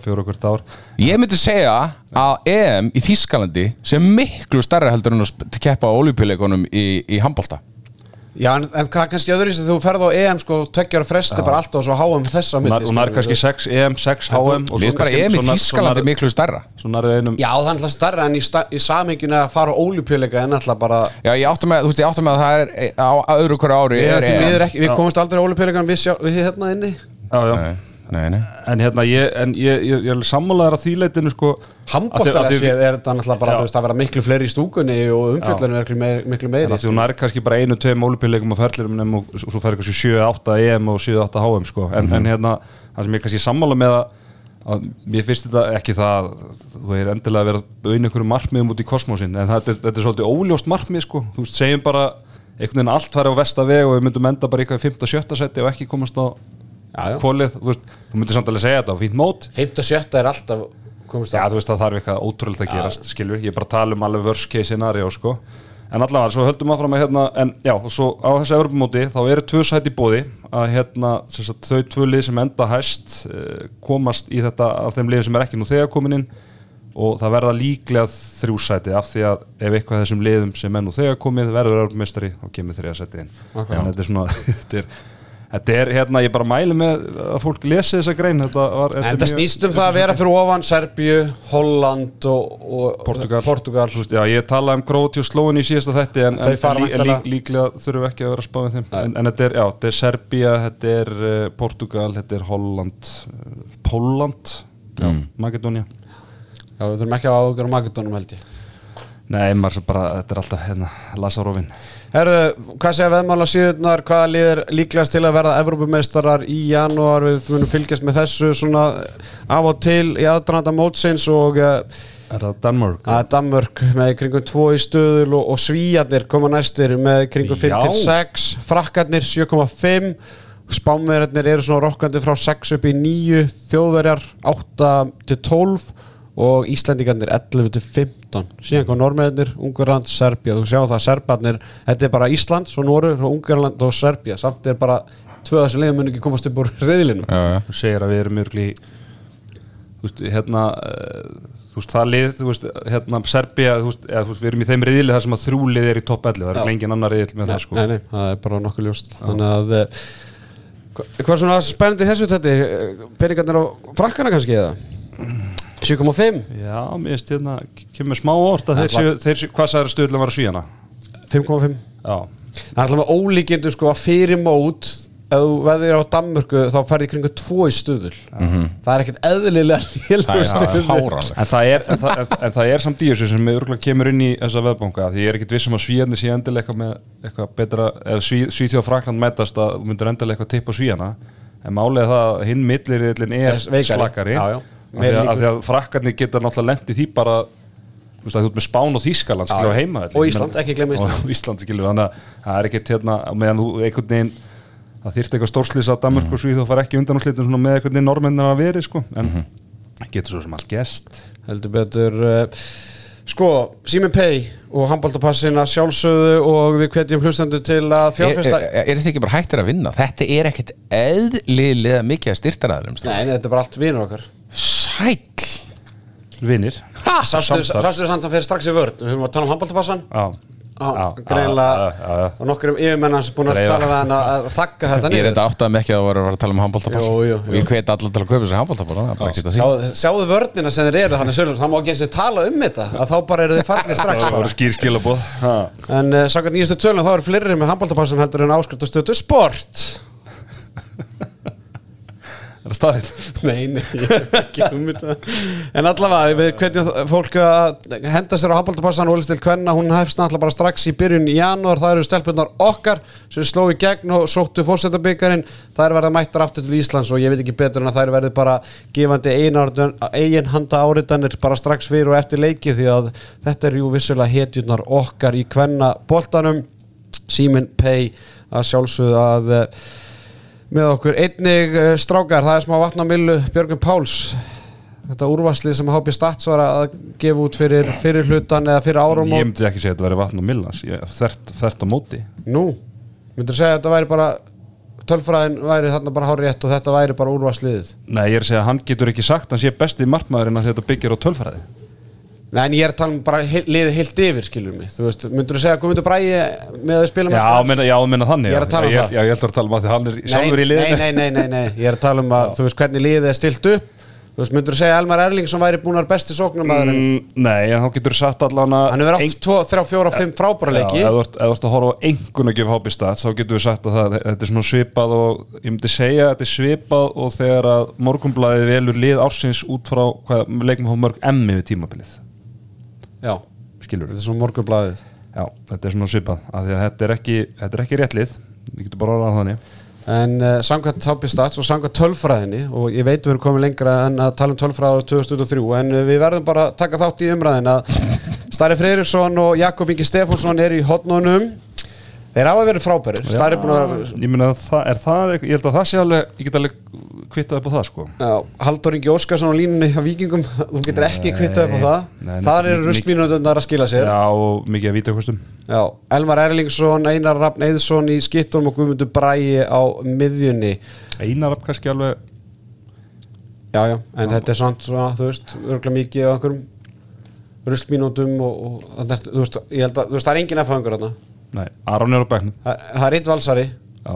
fjóra hvert ár. Ég myndi segja að EM í Þískalandi sem miklu stærra heldur en að keppa á ólupjuleikunum í, í handbolta. Já, en, en hvað kannski öðru sem þú ferð á EM sko, tveggjara fresti bara alltaf og svo HM þessa Hún er- hún er kannski 6 EM, 6 HM og Mér svo finnst bara EM í svo nær- Þískalandi nær- miklu stærra. Svo nærðu einum Já, það er alltaf starra en í, sta, í saminginu að fara á ólipíleika en alltaf bara Já, ég áttum með, þú veist, ég áttum með að það er e- á á öðru hverju ári Við, er komumst aldrei á sjá- við hérna inni. Já, já Nei, nei, En hérna, ég, en ég, ég, ég er sammálaður að þýleitinu sko Handbóltalega Af því- af því- séð er þetta náttúrulega bara að vera miklu fleiri í stúkunni og umfjöldunum er miklu meiri, miklu meiri En að því hún er kannski bara einu, tveim ólupillekum á ferðlirum og svo færi kannski 7-8 EM og 7-8 HM sko. en, en hérna, það sem ég kannski sammála með að, að mér finnst þetta ekki það þú er endilega að vera auðvitað einhverju markmiðum út í kosmosin en þetta, er- þetta er svolítið óljóst markmið sko. þú veist, segjum bara einhvern veginn allt færi á vesta veg og við myndum enda bara eitthvað í 5-7 seti og ekki komast á Já, já. kvólið, þú þú myndir samt alveg segja þetta á fínt mót. 57 er alltaf komist Já, á þú veist það þarf eitthvað ótrúlega að gerast, skilur Ég er bara að tala um alveg worst case scenario, sko. En allavega, svo höldum áfram að hérna En já, og svo á þessu Evropamóti Þá eru tvö sæti bóði Að hérna, sem sagt, þau tvö lið sem enda hæst eh, Komast í þetta af þeim liðum sem er ekki nú þegar komin inn. Og það verða líklega þrjú sæti Af því að ef eitthvað þessum liðum sem er nú þegar komið Verður Evropamestari, þá kemur þriða sæti inn. Ok. En þetta er svona Þetta er, þetta er hérna, ég bara mæli með að fólk lesi þessa grein. Þetta var þetta En það mjög- snýst um það að vera fyrir ofan Serbíu, Holland og, og Portugal, Portugal. Veist, Já, ég talaði um Gróti og Slóin í síðasta þætti en, en, lí, lí, líklega þurfum við ekki að vera að spáða þeim. En, en þetta er, já, þetta er Serbía, þetta er uh, Portugal, þetta er Holland uh, Póland já, Makedónia Já, við þurfum ekki að ágjöra Makedónum held ég Nei, maður bara, þetta er alltaf hérna, Lasarovin Herðu, hvað segja veðmála síðunar, hvaða lið er líklegast til að verða Evrópumeistarar í janúar, við munum fylgjast með þessu svona af og til í aðdraðanda mótsins og uh, Er það Danmörk? að Danmörk með kringum 2 í stöðul og, og Svíjarnir koma næstir með kringum 5 Já. til 6 Frakkarnir 7,5 Spánverjarnir eru svona rokkandi frá 6 upp í 9 Þjóðverjar 8 til 12 og Íslendingarnir 11 til 15 síðan kom Norrmennir, Ungarland, Serbia. Þú sjá það, Serbarnir, þetta er bara Ísland svo Norur, Ungarland og Serbia. Samt er bara tvö þessi liðum mun ekki komast upp úr já. Þú segir að við erum mjögli Þú veist, hérna uh, Þú veist, það lið, þú veist, hérna Serbía, þú veist, eða, þú veist, við erum í þeim riðli þar sem að þrjú lið er í topp 11, það er engin annar riðil með það, sko. Nei, nei, það er bara nokkuð ljóst. Þannig að eh, hva- Hvað er svona spennandi í þessu þetta? Peningarnir á frakkana kannski eða? 7,5 Já, mér finnst hérna, kemur smá orð að þeir þeir hvað sagður stöðlega var að svíjana? 5,5 Já, Það er alltaf ólíkindu sko að fyrir mót ef þú veður á Danmörku þá ferði kringu 2 í stuðul Það er ekkert eðlilega Það er en það er, en það, en, en það er samt þessu sem kemur inn í þessa veðbánka því ég er ekkert vissum að svíjarnir sé endilega eitthvað með eitthvað betra, ef sví, Svíþjóð og Frakland mætast að þú myndir endilega eitthvað tipp á svíjana en er það að hinn milliriðlinn er Er veikari. slakari Já, já. Af því að, Frakkarnir geta náttúrulega lent í því bara þú veist að þú ert með Spán og Þískaland skilur á heima og Ísland, ekki gleyma Ísland. og Ísland skilur þannig að það er ekkert hérna á meðan þú einhvern veginn það þyrfti eitthvað stórslýs að Danmark og Svíð og fara ekki undan úr slitin svona með einhvern veginn normennir að veri sko en getur svo sem allt gerst. Heldur betur uh, Sko, Simen Pay og handbóltapassin að sjálfsögðu og við hvetjum hlustendur til að Er, fjárfesta er, er þetta ekki bara hættir að vinna? Þetta er ekkit eðlilega mikið að styrtaræðum Nei, nei, þetta er bara allt vinur okkar Sæll. Vinnir sástu samt að fyrir strax í vörð Við höfum að tala um já, já. og nokkur um yfirmennan sem búin að tala við hann að, þakka þetta Ég er niður þetta áttað með ekki að vera að vera að tala um. Og ég hveti allar til að kaupa sér handbóltapass Það bara ekki að því. Sjáðu, vörnina sem þeir eru þannig sölur, það má ekki eins og tala um þetta að þá bara eru þeir farnir strax það voru skýr skilabóð en uh, samkvæmt nýjastu tölum þá eru fleiri með handbóltapassan heldur en áskrift Er það staðið? Nei, nei, ég hef ekki hugmynd um það. En allavega, við hvernig fólk að henda sér á handbóltapassan og til hvenna, hún hefst náttúrulega bara strax í byrjun í janúar, það eru stelpunar okkar sem sló í gegn og sóttu fórsetabyggarinn, það er verið mættar aftur til Íslands og ég veit ekki betur en að það er verið bara gefandi eigin handa áriðanir bara strax fyrir og eftir leiki því að þetta er jú vissulega hetjurnar okkar í hvenna boltanum Simin Pay að sjálfsögðu að eh, með okkur. Einnig uh, strákar, það er smá vatn á millu Björgun Páls þetta úrvarslið sem HB Stats var að gefa út fyrir, fyrir hlutan eða fyrir árum Ég myndi ekki segja að þetta væri vatn og millas ég, þvert, þvert á móti. Nú, myndur segja að þetta væri bara tölfræðin væri þarna bara hár rétt og þetta væri bara úrvarsliðið Nei, ég er að segja að hann getur ekki sagt hann sé besti markmaðurinn að þetta byggir á tölfræði en ég er að tala um bara liðið heilt yfir, skilur mig. Þú veist, myndur þú segja að Guðmundur Bræði með að spila með Já, menna, já, menna þannig Ég er að tala um það. Já, ég heldur að tala um að því hann er sjálfur í liðinu. nei, nei, nei, nei, ég er að tala um að þú veist hvernig liðið er stilt upp. Þú veist, myndur þú segja að Elmar Erlingsson væri búin að vera besti sóknarmaður en Mm, Nei, en þá getur þú sagt allan að hann hefur átt 2, 3, 4, 5 frábæra leiki Já, ef þú ert- þú að horfa á engun að gefa hópi stats þá getur við sagt að það, þetta er svona svipað og ég myndi segja að þetta er svipað og þegar að morgunblæði velur lið ársins út frá hvað leikum hóð mörg emmi við tímabilið Já, skilur þetta er svona morgunblæðið Já, þetta er svona svipað af því að þetta er ekki, þetta er ekki rétt lið við getum bara orðað þannig. En uh, samkvæmt Hápi Stats og samkvæmt tölfræðinni og ég veit við erum komið lengra en að tala um tölfræði á 2003 en uh, við verðum bara að taka þátt í umræðin að Starri Freyriksson og Jakob Ingi Stefánsson er í hotnunum Þeir hafa verið frábærir að Ég meina, það, er það, ég held að það sé alveg ég get alveg kvittað upp á það sko. Já, Haldur Ingi Óskarsson á línunni á Víkingum, þú getur ekki kvittað upp á það. Nei, Þar eru nei, rustmínundundar að skila sér. Já, og mikið að víta hvustum Já, Elmar Erlingsson, Einar Rafn Eðsson í skittunum og Guðmundur Bræi á miðjunni. Einar af kannski alveg Já, já, en þetta er samt svona, þú veist, örgulega mikið á einhverjum ruslmínúndum og, og þannig, þú veist, ég held að, þú veist, það er engin F-hangur þarna Nei, Aron er á bæknum Það er eitt valsari, Já,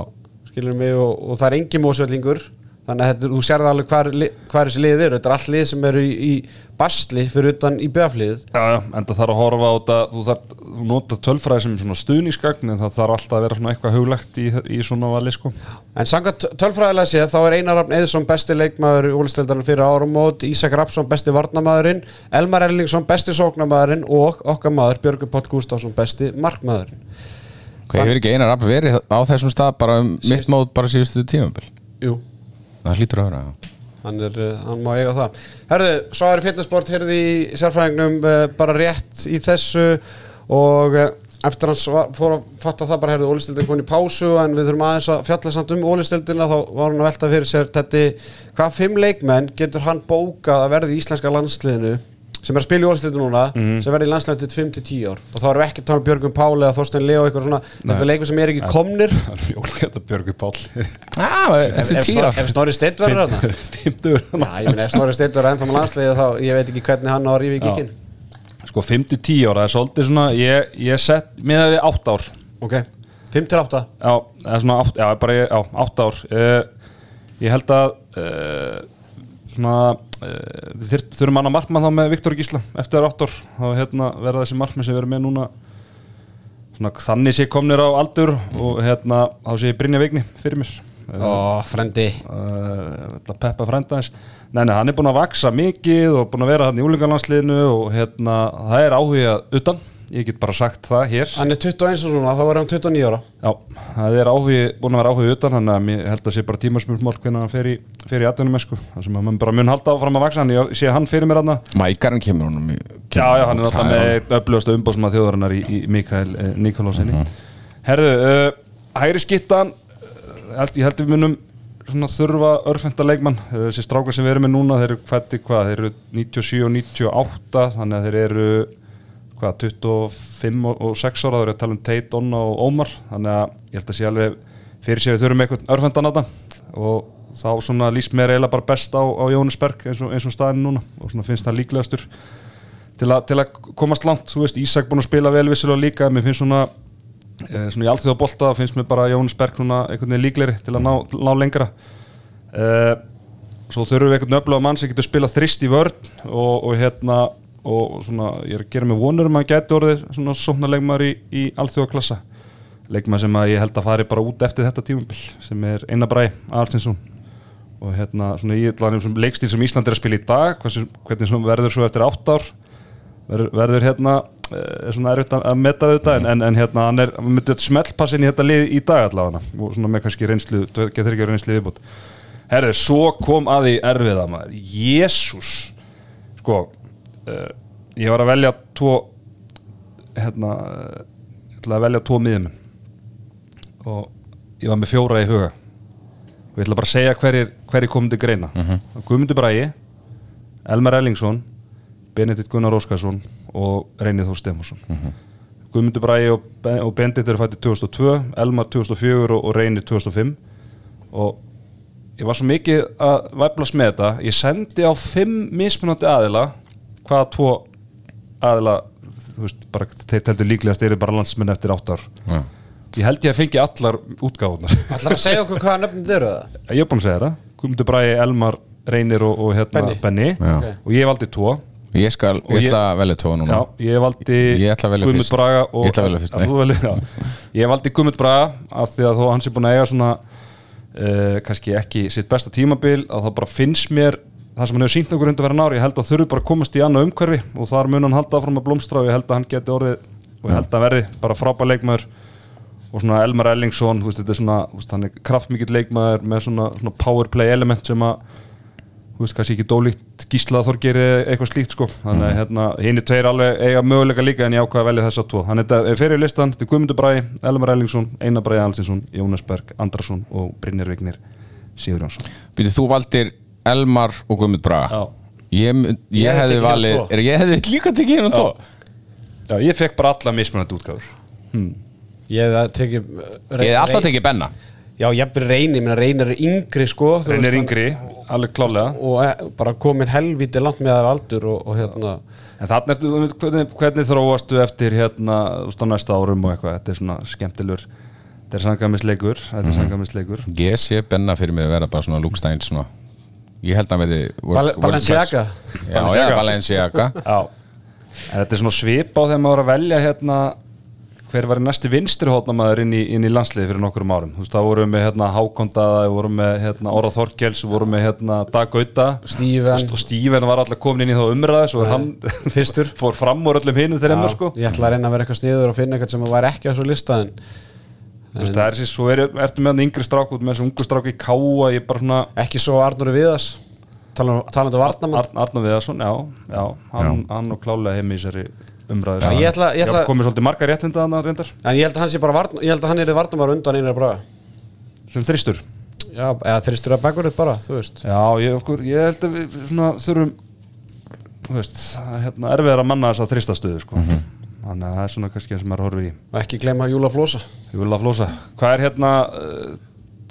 skilur mig, og, og það er engin mósvellingur Þannig að þetta, þú sérði alveg hvar, li- hvar þessi lið eru, þetta er all lið sem eru í, í basli fyrir utan í bjöflið Já, já, en það þarf að horfa á þetta. Þú, þarf, þú nota tölfræði sem svona stuðnísgagn en það þarf alltaf að vera svona eitthvað huglegt í, í svona vali sko. En samkvæmt tölfræðilega séð, þá er Einar Rafn Eðsson besti leikmaður í úlisteldarinn fyrir árum mót, Ísak Rapsson besti varnamaðurinn, Elmar Erlingsson besti sóknamaðurinn og okkar maður Björgur Páll Gústafsson besti markmaðurinn. Hvað hefur ekki einar rapp verið á þessum stað bara um mitt mót bara síðustu tímabil? Jú, Það hlýtur að vera hann, er, uh, hann má eiga það. Herðu, Sværi Fitnessport heyrði í sérfræðingnum uh, bara rétt í þessu og uh, eftir hans fór að fatta það bara herðu ólistildin koni pásu en við þurfum aðeins að fjalla samt um ólistildina þá var hann að velta fyrir sér þetta hvað fimm leikmenn getur hann bókað að verði í íslenska landsliðinu sem er að spila í ólistildinu núna sem verði í landsliðinu til 5-10 ár. Og þá erum við ekki að tala um Björgum Páli eða Þorstein Leo eitthvað svona, þetta er leikum sem er ekki komnir. Það er fjólgæta Björgur Páll. Ah, Eftir ef, Snorri Steinn verður þarna. Fymtur Já, ég meina ef Snorri Steinn verður ennþá með landsliðið þá ég veit ekki hvernig hann á að rífa í kíkin Sko 5-10 ára, það er svolítið svona ég, ég sett, með það við 8 ár. Ok, 5 til 8 Já, það er svona 8, já, bara ég- já, 8 ár. Uh, Ég held að uh, svona uh, þurfum annað markmann þá með Viktor Gísla eftir 8 ár, þá hérna verða þessi markmann sem við erum með núna svona þannig sé komnir á aldur og hérna þá sé ég Brynja Vigni fyrir mér. Ó, frendi uh, Peppa frænda hans. Nei, nei, hann er búinn að vaksa mikið og búinn að vera hann í úlingarlandsliðinu og hérna, það er áhuga utan, ég get bara sagt það hér. Hann er 21 og svona, þá er hann 29 ára. Já, það er áhugi, búinn að vera áhuga utan þannig að ég held að sé bara tímarsmjörnmál hvernig hann fer í, fer í atvinnum sko. það sem að mann bara mun halda áfram að vaksa hann ég sé hann fyrir mér hann Mækarinn kemur honum já, já, hann er alltaf með öflugast umbóðsma þjóðarinnar í, í Mikael eh, Nikolássinni herðu, uh, hægri skittan uh, held, ég held að við munum svona þurfa örfenda leikmann. Uh, þessi strákar sem við erum með núna, þeir eru hvað, þeir eru 97 og 98 þannig að þeir eru hvað, 25 og, og 6 ára, þeir eru að tala um Tate, Donna og Ómar þannig að ég held að sé alveg fyrir að við þurfum eitthvað örfendan á þetta og þá svona líst mér eiginlega bara best á, á Jónisberg eins og, og staðin núna. Og svona finnst það líklegastur til, a, til að komast langt, þú veist, Ísak búin að spila vel vissilega líka, mér finnst svona eh, svona í allþjóða bolta finnst mér bara Jónis Berg svona einhvern veginn líklegri til að ná, ná lengra. Eh, svo þurfum við einhvern öfluga mann sem getur spilað þrist í vörn og, og hérna og svona, ég er að gera mig vonur um að gæti orðið svona sóknar leikmaður í, í allþjóða klassa leikmaður sem að ég held að fari bara út eftir þetta tímabil sem er Einar Bræ Alstinsson og hérna svona í allan sem leikstíl sem Ísland er að spila í dag hversu, hvernig svona verður svo eftir átt ár. Verður, verður hérna eh, er svona erfitt að að meta þetta en, en, en hérna hann er, hann myndi smellpass inn í þetta lið í dag allavega og svona með kannski reynslu, getur ekki reynslu viðbútt herru, svo kom að því erfiða maður, jésús sko uh, ég var að velja tvo hérna uh, ég ætlaði að velja tvo miðjumenn. Og ég var með fjóra í huga. Og ég ætla bara að segja hverjir, hverjir komið til greina. Mm -hmm. Guðmundur Bræi Elmar Ellingsson Benedikt Gunnar Óskarsson og Reynið Þór Stefánsson. Guðmundur Bræi og, og Benedikt eru fættið 2002 Elmar 2004 og, og Reynið 2005 og ég var svo mikið að væflast með þetta. Ég sendi á fimm mismunandi aðila hvaða tvo aðila þú veist, bara þeir teldur líklegast eru bara landsmenn eftir átt ár Já. ég held ég að fengi allar útgáðunar Ætlar að segja okkur hvaða nöfnum þið eru það? ég er búin að segja það Guðmundur Bræi, Elmar, Reynir og, og hérna, Benni. Benni, Já. Ok. og ég valdi tvo Ég skal, ég ég- ætla að velja tvo núna Já, ég valdi Ég ætla að velja Guðmund. Braga og, Ég ætla að velja fyrst, já. Ég valdi Guðmund Braga af því að þó hans er búin að eiga svona uh, kannski ekki sitt besta tímabil að það bara finnst mér það sem hann hefur sínt okkur undir verið nári ég held að þurfi bara að komast í annað umhverfi og þar mun hann halda áfram að blómstra og ég held að hann geti orðið og ég held að hann verði bara frábær leikmaður og svona Elmar Ellingsson þú veist, þetta er svona, veist, hann er kraftmikill leikmaður með svona, svona powerplay element sem að þú veist, kannski ekki dólíkt gíslað þorgeri eitthvað slíkt sko. Þannig að hérna, hinn er tveir alveg eiga möguleika líka en ég ákvaða að velja þessa tvo. Þannig að þetta er fyrir listan, þetta er Guðmundur Bræði Elmar Ellingsson, Einar Bræði Alsinsson Jónas Berg, Andrason og Brynjar Vignir Sigurjónsson. Býtu, þú valdir Elmar og Guðmund Braga. Já. Ég, mun- ég, Ég hefði hefði hérna valið er, Ég hefði líka tekið hérna tvo. Já, ég fekk bara alla mismunandi útgáður Ég hef tekið Ég hefði alltaf tekið Benna. Já, ég hef reynir, minna reynir er yngri sko þú Reynir yngri, alveg klálega Og e, bara komin helviti langt með það aldur og, og hérna En þannig ertu, hvernig, hvernig þróastu eftir hérna, þú veist, á næsta árum og eitthvað, þetta er svona skemmtilegur þetta er sangamisleikur, þetta er sangamisleikur Ég sé Benna fyrir mig að vera bara svona Luke Stein svona Ég held að verði Bal Balenciaga. Já, já, Balenciaga. Þetta er svona svip á þegar maður var að velja hérna hver var næsti vinstri hótnamaður inn í, inn í landsliði fyrir nokkurum árum. Þú veist, þá vorum við með hérna Hákondaða við vorum með hérna Óra Þorkels við vorum með hérna Dag Gauta. Steven. og Stíven var alltaf komin inn í þá umræði svo hann Fyrstur. fór fram úr öllum hinum þegar sko. Ég ætla að reyna að vera eitthvað sniður og finna eitthvað sem væri ekki á svo lista en Þú veist, það er sér, svo er, ertu með hann yngri strák út með þessu ungu strák í Káa ég bara svona ekki svo Arnur Viðas talandi um Varnamann Ar Arnur Viðarsson, já, já, hann, hann og klálega heim í þessari umræðu Já, ég ætla- ég ætla- komið svolítið marga réttinda hann reyndar. En ég held að hann sé bara varn, ég held að hann er Varnamar undan einar braga. Sem þristur. Já, eða þristur að bakurinn bara, þú veist. Já, ég, okkur, ég held að við svona þurfum þú veist, er hérna, erfiðar að manna þess að þristastöðu sko. Þannig að það er svona kannski það sem maður horfir í. Ekki gleyma Júla Flósa Ég vil að flósa Hvað er hérna uh,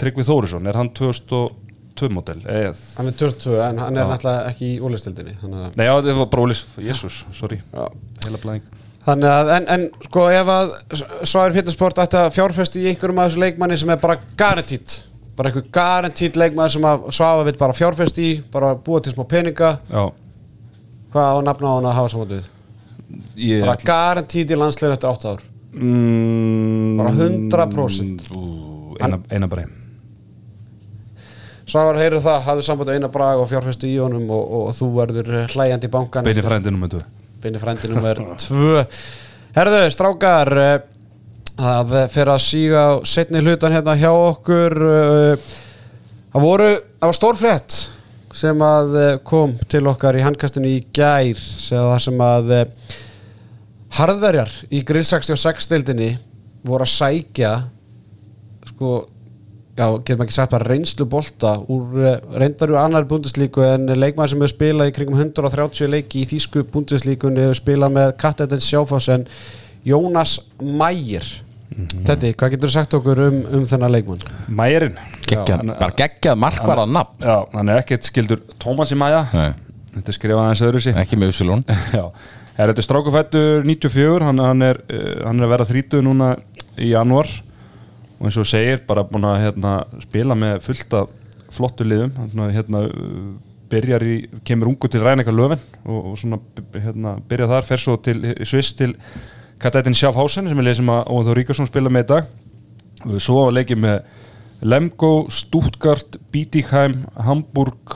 Tryggvi Þórisson, er hann 2002 model? Eð? hann er 22 en hann er náttúrulega ekki í úlistildinni þannig að Nei, já, þetta var brólis Jésús, sorry, Já. heila blæðing. Þannig að, en, en sko ef að Svæður Fitnessport ætti að fjárfesti í einhverjum af þessu leikmanni sem er bara garantít bara einhver garantít leikmanni sem að Svafa vil bara fjárfesti í, bara búa til smá peninga. Já, hvað á nafna á hann að hafa saman við ég bara garantít í landsleir eftir 8 ár. Mm, bara 100%. ú, Eina, eina bara Svavar heyrðu það, hafðu samband eina brag og fjárfesti í honum og, og þú verður hlæjandi í bankan Beini frændinum með þú Beini frændi nummer 2 Herðu, strákar eh, það fer að síga setni hlutan hérna hjá okkur eh, það voru það var stórfrétt sem að eh, kom til okkar í handkastinu í gær sem að eh, harðverjar í grill 66 deildinni voru að sækja sko já, getum ekki sagt bara reynslu bolta úr uh, reyndaru annar búndislíku en leikmaður sem hefur spilað í kringum 130 leiki í þýsku búndislíkunni hefur spilað með Kattetin Sjáfoss en Jónas Mægir Teddy, hvað getur þú sagt okkur um, um þennan Geggjað, hann- bara geggjað markvarða nafn. Já, hann er ekkert skildur Tómas í Mæja Nei, Þetta er skrifað aðeins öðru sér ekki með Usulón Já, er þetta strákufættur 94, hann, hann, er, uh, hann er að vera 30 núna í januar og eins og segir, bara búin að hérna, spila með fullt af flottu liðum. Hann hérna, uh, byrjar í, kemur ungu til Rænleika Löfven og, og svona hérna, byrja þar, fer svo til Sviss til Katetin Schaffhausen sem er lið sem að Þór Ríkarsson spila með í dag. Og svo leikið með Lemgo, Stuttgart, Bietigheim Hamburg,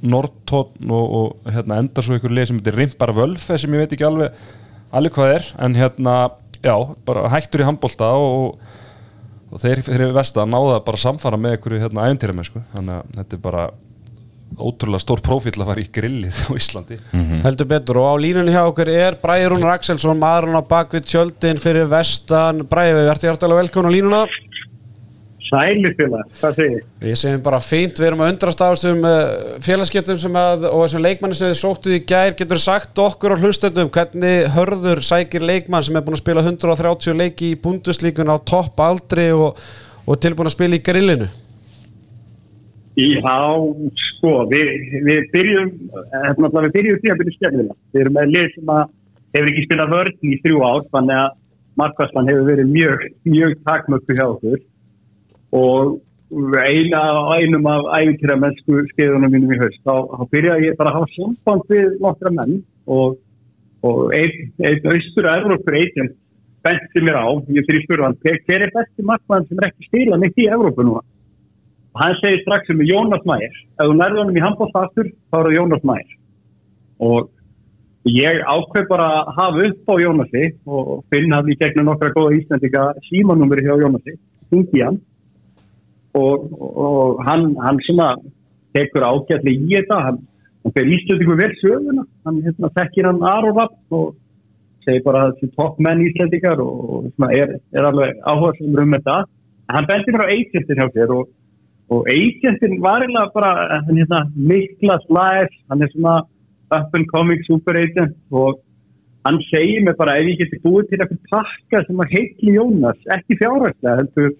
Nordtorn og, og hérna endar svo ykkur leið sem heitir Rimpar Völfe sem ég veit ekki alveg alveg hvað er, en hérna já, bara hættur í handbólta og, og þeir fyrir vest að náða bara samfara með ykkur hérna æfintýra sko. þannig að þetta er bara ótrúlega stór profíl að fara í grillið á Íslandi. Heldur betur. Og á línunni hjá okkur er Bræði Rúnar Axelsson maðurinn á bakvið tjöldin fyrir vestan. Bræði, við verðum hjartalega velkvæm á línuna Sælufélag, hvað segir? Við segjum bara fínt, við erum að undrast á þessum uh, félagsgetum sem að, og þessum leikmanni sem þið sóttuð í gær, getur sagt okkur á hlustendum hvernig hörður sækir leikmann sem er búin að spila 130 leiki í búnduslíkun á topp aldri og, og tilbúin að spila í grillinu Já, sko, við, við byrjum, hérna, við byrjum því að byrja skemmina. Við erum með lið sem að hefur ekki spilað vörn í þrjú ár, þannig að markværslan hefur verið mjög, mjög takmöktu hjá okkur og eina, einum af æfintýra mennsku skeiðunum mínum í haust, þá, þá byrjaði ég bara að hafa samband við nokkra menn og, og einn ein austur að Evrópur eigin benti mér á, ég fyrir spurðan, hver, er besti markmann sem er ekki stilað neitt í Evrópu núna? Og hann segir strax um Jónas Mægir, ef þú nærði honum í handbólstaftur, þá er það Jónas Mægir. Og ég ákveð bara að hafa upp á Jónasi og finna hann í gegnum nokkra góða íslendika símanúmeri hjá Jónasi, hingi hann og, og hann, hann svona tekur ágætli í þetta hann, hann fer Íslandingu vel söguna hann hérna, þekkir hann Arovapp og segir bara að þessi toppmenn Íslandingar og svona, er, er alveg áhuga sem um þetta. Hann bendir mér á agentin hjá þér og, og agentin var eiginlega bara hérna mikla slæs hann er svona up and coming super agent og hann segir mér bara ef ég geti búið til eitthvað takka sem að heitli Jónas ekki fjárhærslega heldur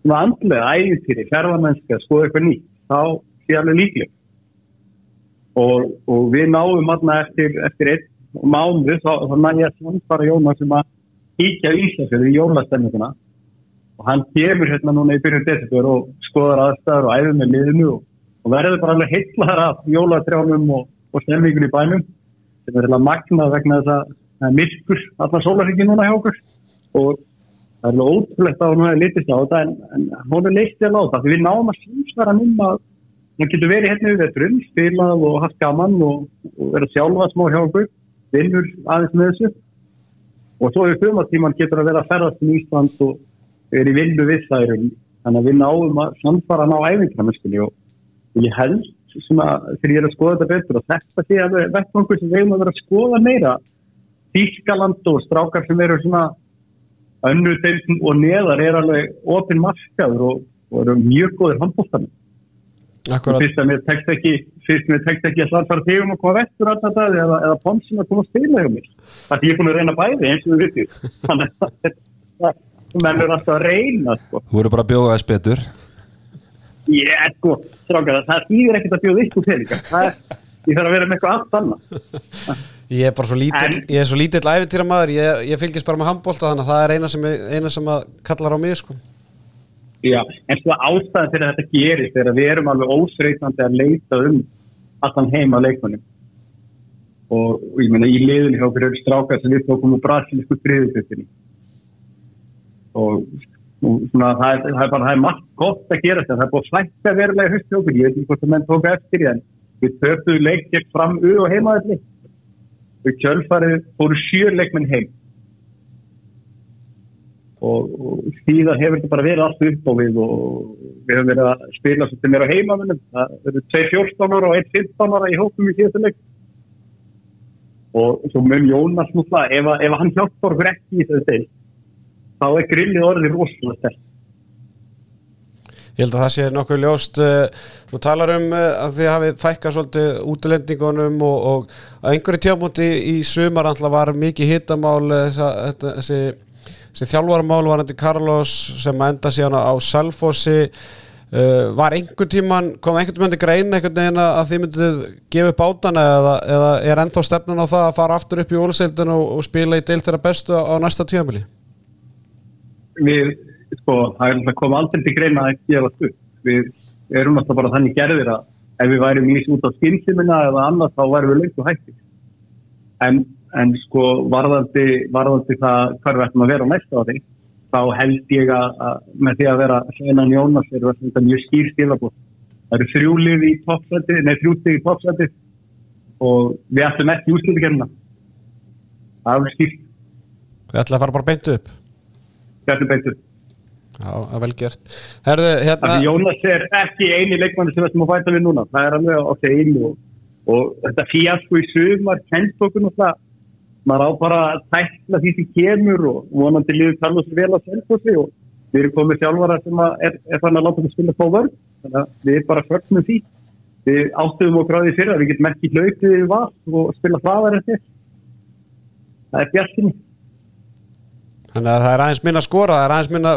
svona andlega ægintýri, ferðarmennska, skoða eitthvað nýtt, þá sé alveg líklega. Og, og við náum aðna eftir, eftir einn mánu, þá, þá næði ég samfara Jónas sem að híkja Íslandsfjörðu í jólastemminguna og hann kemur hérna núna í byrjun desember og skoðar aðstæður og æður með liðinu og, og verður bara alveg heitlar af jólatrjánum og, og stemmingun í bænum sem er alveg magnað vegna þess að það er myrkur allar sólarhengin núna hjá okkur og það er ótrúlegt að hún hefði litist á þetta en, en hún er leikt vel á það því við náum að samsvara um að hún getur verið hérna við vetrum, spilað og haft gaman og, og verið sjálfa smá hjá okkur, vinnur aðeins með þessu. Og svo við fumatíman getur að vera að ferðast í Ísland og verið vinnu við þærum þannig að við náum að samsvara ná æfingramennskunni og, og ég held sem að þegar ég er að skoða þetta betur og þetta sé að vettvangur sem við hefum að vera að skoða meira. Þískaland og strákar sem eru svona önnu deilin og neðar er alveg ofinn markaður og, og eru mjög góðir handbóltanum. Fyrst að mér tekst ekki, fyrst að mér tekst ekki að svarfara tegum að koma vestur alltaf það eða, eða ponsin að koma að spila hjá mér. Það er ég búin að reyna bæði eins og við vittum. Þannig að það mennur alltaf að reyna. Sko. Þú voru bara að bjóða þess betur. Ég er sko, strákar, það þýðir ekkert að bjóða ykkur peninga. Ég þarf að vera með eitthvað allt annað. Ég er bara svo lítill, ég er svo lítill æfintýra maður, ég, ég fylgist bara með handbólta þannig að það er eina sem, eina sem að kallar á mig sko. Já, en svo ástæðan fyrir að þetta gerist er að við erum alveg ósreitandi að leita um allan heima leikmannum og, og ég meina í liðinu hjá okkur eru strákar sem við tókum úr brasilísku friðutöftinni og, og svona það er, það er bara, það er margt gott að gera þetta, það er búin slægt að verulega höst hjá okkur, ég veit ekki hvort að menn tóka eftir í en við töfum leik gegn fram og heimaðalli og kjölfarið fóru sjörleikmenn heim. Og, og síðan hefur þetta bara verið allt upp á við og við höfum verið að spila sem er á heimamennum það eru 2-14 ára og 1-15 ára í hópum í síðan leik. Og svo mun Jónas nútla ef, ef hann hjálpar okkur ekki í þessu del þá er grillið orðið rosalega stert Ég held að það sé nokkuð ljóst þú talar um að þið hafi fækkað svolítið útlendingunum og, og að einhverju tjámúti í sumar var mikið hittamál þessi, þessi þjálfarmál var hendur Carlos sem enda síðan á Salfossi. Var einhver tíman kom einhvern tíman til grein einhvern veginn að þið myndið gefa upp átana eða, eða er ennþá stefnun á það að fara aftur upp í óliseildin og, og spila í deil þeirra bestu á næsta tímafili Við sko, það er alltaf komið aldrei til greina að gefa stuð. Við erum alltaf bara þannig gerðir að ef við værum í út á skynnsimina eða annars þá værum við lengt og hætti. En, en sko varðandi, varðandi það hvað við ættum að vera á næsta ári, þá held ég að, að með því að vera Sveinan Jónas er þetta mjög skýr stílabóð. Það eru þrjúlið í toppsæti, nei þrjúlið í toppsæti og við ætlum ekki úrslutikernina. Það er skýrt, Við ætlaði að fara bara beint upp við ætlum beintur. Já, það er vel gert Herðu, hérna Jónas er ekki eini leikmanni sem við fæta við núna. Það er alveg á þeim og, og þetta fíasko í sumar kent okkur náttúrulega. Maður á bara að tækla því sem kemur og vonandi liður tala sér vel að selfossi og við erum komið sjálfara sem er, er fann að láta okkur spila på vörð. Þannig að við bara fögnum því. Við áttuðum okkur á því fyrir að við getum ekki hlaupið við vall og spila hraðar eftir. Það er bjartinni. Þannig að það er aðeins minna skora Það er aðeins minna,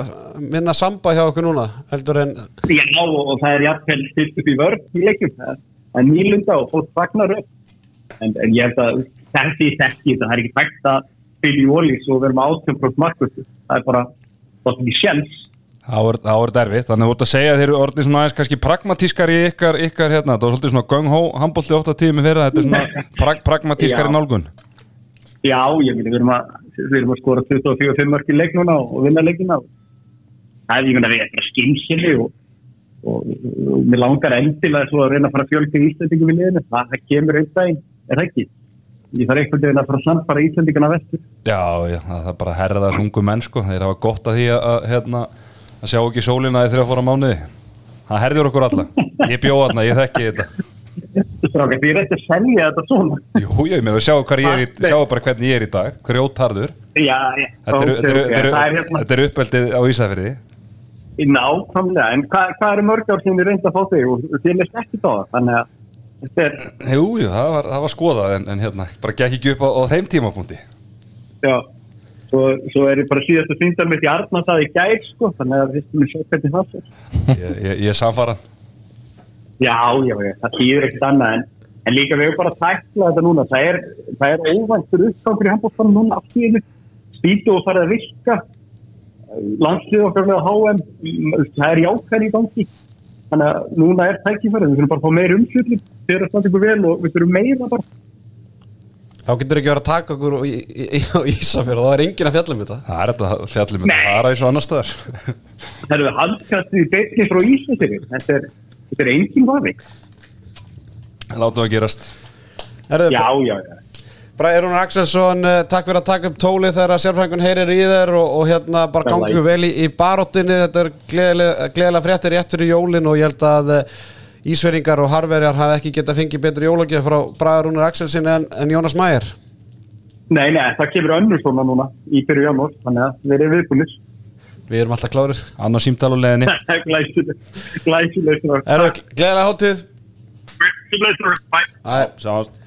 minna samba hjá okkur núna Heldur en Já, og, og það er jafnvel stilt upp í vörð í leikjum. Það er nýlunda og fólk fagnar upp. En, en ég held að þessi þekki, það er ekki tækt að spila í ólís og vera með átjöfnbrótt markvöldu. Það er bara, það er ekki sjens. Það voru- derfið, þannig að þú ert að segja að þeir eru orðið svona aðeins kannski pragmatískar í ykkar, ykkar hérna, það var svolítið svona gung-hó, handbólti 8 tími fyrir þetta er svona prag pragmatískar í nálgun. Já, ég myndi, við erum að, við erum að skora 24-5 mörg í leik núna og vinna leikina. Það er, ég myndi að við erum bara skynsili og, og, og mér langar endilega svo að reyna að fara fjöldi í Íslandingum í liðinu. Það, það kemur einn daginn, er það ekki? Ég þarf einhvern veginn að fara að samfara Íslandingana vestur. Já, já, það er bara að herða þessu ungu menn sko, þeir hafa gott að því að, að, hérna, að sjá ekki sólina í þrjá fóra mánuði. Það herður okkur alla. Ég bjóð þarna, ég þekki þetta. Stráka, því er þetta að selja þetta svona. Jú, ég með að sjá hvað ég er í, sjá bara hvernig ég er í dag, grjótharður. Já, já. Þetta er, hérna uppeldið á Ísafirði. nákvæmlega, en hvað, hvað eru mörg ár sem við reynda að fá þig og þið leist ekki á það, þannig að þetta er, Jú, jú, það var, það var skoðað en, en hérna, bara gekk ekki upp á, á þeim tímapunkti. já, svo, svo er ég bara síðast að sýndar mitt í Arna það í gær, sko, þannig að við Já, já, já, það þýðir ekkert annað, en, en líka við hefum bara tækla þetta núna, það er, það er óvæntur uppgangur í handbóltanum núna af því að spýtu og farið að virka, landslið okkar með HM, það er jákvæðin í gangi, þannig að núna er tækifærið, við þurfum bara að fá meir umfjöldin, fyrir að standa ykkur vel og við þurfum meira bara. Þá getur ekki verið að taka okkur í, í, í, á Ísafjörð og það er enginn að fjalla um þetta. Það er þetta fjallið með það er eins og annar staðar. Það eru handkastið í beinni frá Íslandsiri, þetta er, þetta er engin vafi. Látum það gerast. Já, já, já. Bræðurinn Axelsson, eh, takk fyrir að taka upp tólið þegar sérfræðingun heyrir í þér og, og hérna bara Já, gangi læk. vel í, í baróttinni, þetta er gleðilega, gleðilega fréttir rétt fyrir jólin og ég held að eh, Ísveringar og Harverjar hafi ekki getað fengið betur jólagjöf frá Bræðurinn Axelsson en, en Jónas Mæger. Nei, nei, það kemur önnur svona núna í fyrir jámór, þannig að við erum viðbúinir. Við erum alltaf klárir. Annars símtal á leðinni. Glæsileg, gleðilega hátíð. Glæsileg, Sjáumst.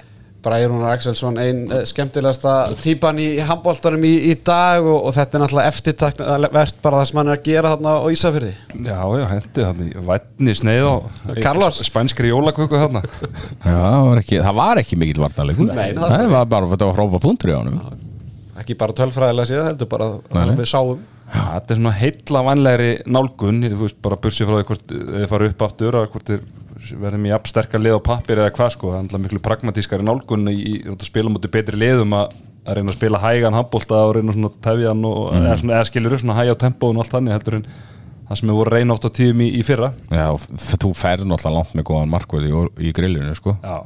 Bræðurinn Axelsson, einn uh, skemmtilegasta típan í handbóltarum í, í dag og, og þetta er náttúrulega eftirtaknavert bara það sem hann er að gera þarna á Ísafjörði. Já, já, hendi þannig. Vætni sneið Carlos. spænskri jólaköku þarna. Já, það var ekki, það var ekki mikill Nei, það- var bara, þetta var hrópa punktur í honum Ekki bara tölfræðilega síðan, heldur bara að við sáum. Þetta er svona heilla vanlegri nálgun, þú veist, bara bursið frá því hvort þið fara upp aftur og hvort þið verðum í jafn sterkar lið á pappir eða hvað sko, það er alltaf miklu pragmatískari nálgun í, að spila mútið betri liðum að, reyna að spila hægan handbólta og reyna svona tefjan og eða, svona, eða skilur upp svona hæja á tempóun og allt þannig heldur en það sem við voru reyna oft á tíðum í, í fyrra. Já, þú færð náttúrulega langt með góðan markverð í, í grillinu sko. Já,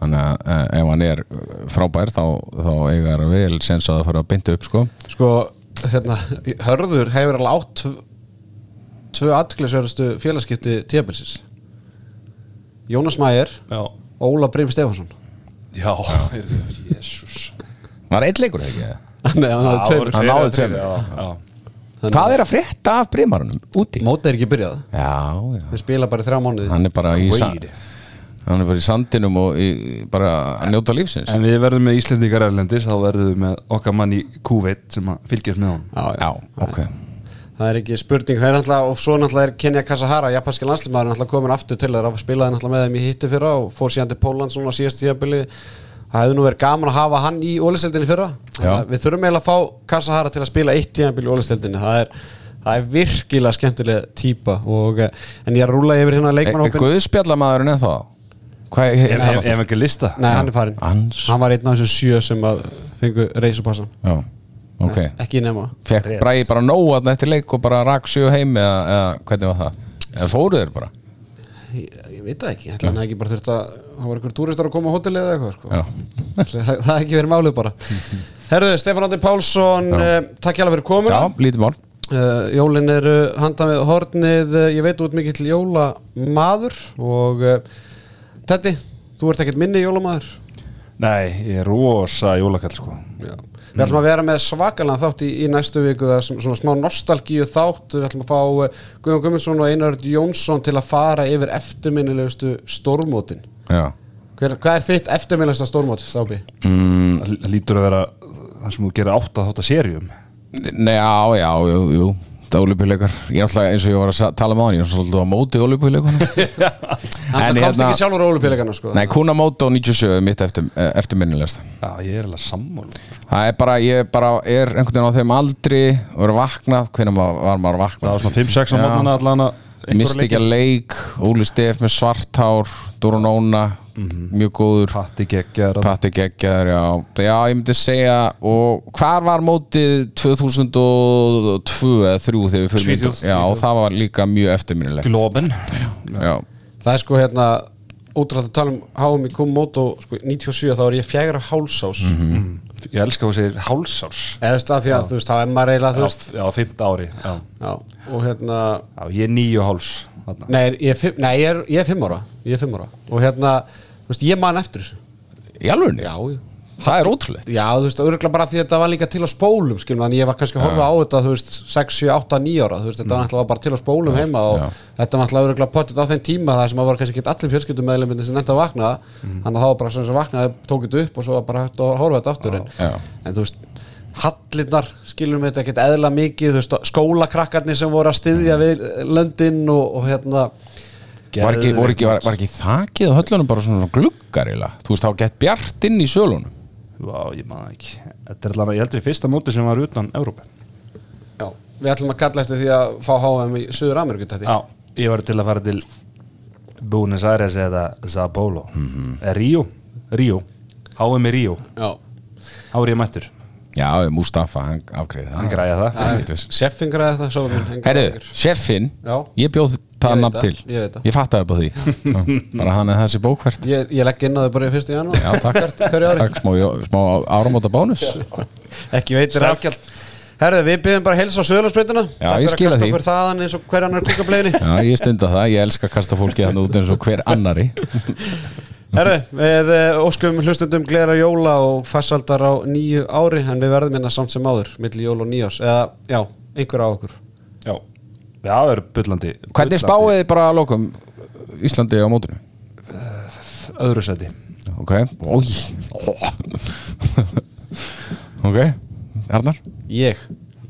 þannig að eh, ef hann er frábær þá, þá eiga það vel sens að það fara að binda upp sko. Sko, hérna, Hörður hefur alveg átt tv tvö atklisverðustu félagskipti tíabilsins Jónas Mæger já, og Óla Brím Stefansson já, jésús var eitt leikur ekki? Nei, hann hafði tveimur. Hann náði tveimur. Já, já. Hvað er að frétta af brimarunum úti? Mótið er ekki byrjað. Já, já. Við spila bara í þrjá mánuði. Hann er bara í. Hann er bara í sandinum og í, bara að njóta lífsins. En við verðum með Íslendingar erlendis þá verðum við með okkar mann í Kuveit sem að fylgjast með honum. Já, já. já, ok. Það er ekki spurning, það er náttúrulega og svo náttúrulega er Kenja Kasahara, japanski landslimaður náttúrulega komin aftur til þeirra, spilaði náttúrulega með þeim í hitti fyrra og fór síðan til Pólland svona síðast tíabili það hefði nú verið gaman að hafa hann í ólisteldinni fyrra. Við þurfum eiginlega að fá Kasahara til að spila eitt tíabili í ólisteldinni. Það er, það er virkilega skemmtilega típa og, eh, en ég er að rúla yfir hérna leikmannhópin Guðspjallamæðurinn eða þá? Hvað er Ef, ekki lista? Nei, hann er farin Hans? Hann var einn af þessum sjö sem að fengu reysupassan Já, Ok, ekki nema. Fekk Bræði bara nóa eftir leik og bara rak sjö heim eða, eða hvernig var það? Eða fóruð þeir bara? ég, ég veit það ekki, ætla hann ekki bara þurft að það var einhver túristar að koma á hótelið eða eitthvað sko. Já, það, það er ekki verið málið bara. Herðu, Stefán Andi Pálsson uh, takk hjá fyrir komin Já lítið mál. Uh, Jólin eru handan við hornið. Uh, ég veit út mikill jólamaður og uh, Teddy, þú ert ekkert minni jólamaður? Nei, ég er rosa jólakall sko. Já. Við ætlum að vera með svakalega þátt í, í næstu viku það er sem- svona smá nostalgíu þátt. Við ætlum að fá uh, Guðjón Guðmundsson og Einar Örd Jónsson til að fara yfir eftirminnilegustu stórmótin. Já. Hver, Hvað er þitt eftirminnilegsta stórmót, Stábi? mm, lítur að vera það sem þú gerir átt að þátt að serjum Nei, já, já, jú, jú Það olíupileikar Ég er alltaf eins og ég var að tala með hann Ég er svolítið á móti olíupileikunum Hann En komst hérna- ekki sjálfur á ólupíleikana sko. Nei, Kuna Móto 97 er mitt eftir, eh, eftirminnilegast Já, ég er alveg sammála. Það er bara, ég bara er einhvern veginn á þeim aldri og er að vakna, hvernig var maður að vakna? Það var svona 5-6 á Já. mótnana allan að Misti ekki að leik, Óli Stef með svarthár, Doronóna mjög góður. Patti geggjar Patti geggjar, já. Já, ég myndi segja, og hvar var mótið 2002 eða 3 þegar við fyrir Svíþjóð, Já, og það var líka mjög eftirminnilegt Globen. Já, Það er sko hérna ótrúlega að tala um HM í Kumoto sko, 97 þá er ég fjagra hálsás Ég elska þú segir hálsárs. Eða þú veist að því að þú veist það er maður eiginlega þú veist já, 5 ári já. já, og hérna já, ég er níu háls nei, ég er, nei ég, er, ég er fimm ára ég er fimm ára. Og hérna þú veist ég man eftir þessu. Í alveg já, já Það er ótrúlegt. Já, þú veist, örgulega bara því að þetta var líka til á spólum skilum, þannig ég var kannski að horfa á þetta þú veist, 6, 7, 8, 9 ára þú veist, þetta var náttúrulega bara til á spólum heima og þetta var náttúrulega örgulega pottit á þeim tíma það sem að voru kannski ekki allir fjölskyldum meðlumindi sem nefndi að vakna. Þannig að það var bara sem sem vaknaði, tók þetta upp og svo var bara hægt að horfa þetta aftur. En, en þú veist, hallirnar skilum við þetta ekkert eðla mikið þú veist, skólakrakkarnir sem voru að styðja við löndin og, og hérna. Var ekki, var, ekki, var, var ekki þakið á höllunum bara svona gluggar eiginlega? Þú veist, þá gett bjart inn í sölunum Vá, ég maður ekki. Þetta er allavega, ég heldur fyrsta móti sem var utan Európa já, við ætlum að kalla eftir því að fá HM í Suður Ameríku þetta Já, ég var til að fara til Buenos Aires eða Sao Paulo. Mm Ríó, Ríó HM í Ríó, Já, þá ég mættur. Já, Mustafa, hann afgreiði það. Hann græja það. Seffing græði það Herru, Já. ég bjóð það veit nafn til. ég. Ég fattaði upp á því. Já, Bara hann er þessi bókvært Ég, ég legg inn á þau bara í fyrstu janúar. Já, takk? Takk, smá, smá áramóta bónus. Ekki veitir af. Stærkjald Herðu, við byggjum bara heils á söðlarsbreytuna Já, ég skila því. okkur þaðan eins og hver annar kvíkableginu Já, ég stunda það, ég elska að kasta fólki hann út eins og hver annari Herðu, við eh, óskum hlustundum glera jóla og farsaldar á nýju ári en við verðum hérna samt sem áður milli jól og nýjás eða, já, einhver á okkur Já, það er bullandi Hvernig spáið þið bara að lokum Íslandi á mótinu? Öðru seti Ok, ói Ok, Arnar? Ég,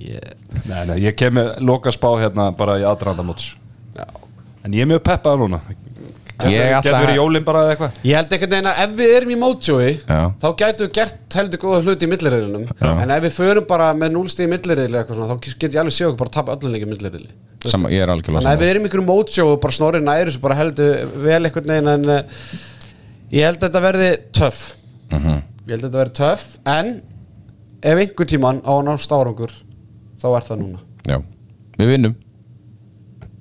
ég Nei, nei, ég kem með loka spá hérna bara í aðranda móts Já. En ég er mjög peppaður núna. Ég ætla Getur að- verið jólinn bara eða eitthvað? Ég held veginn að ef við erum í mótsjói Já. þá gætu við gert heldur góða hluti í millirriðlunum Já. en ef við förum bara með núlstíð í millirriðli eitthvað svona, þá get ég alveg séu okkur bara að tapa öllum leikið millirriðli Sama, ég er algjörlega ef við saman erum ykkur mótsjó og bara snorri næri sem bara heldur vel einhvern veginn en uh, ég held að þetta verði töff. Mhm. ég held að þetta verði töff en ef einhver tíman á að nást árangur þá er það núna. Já, við vinnum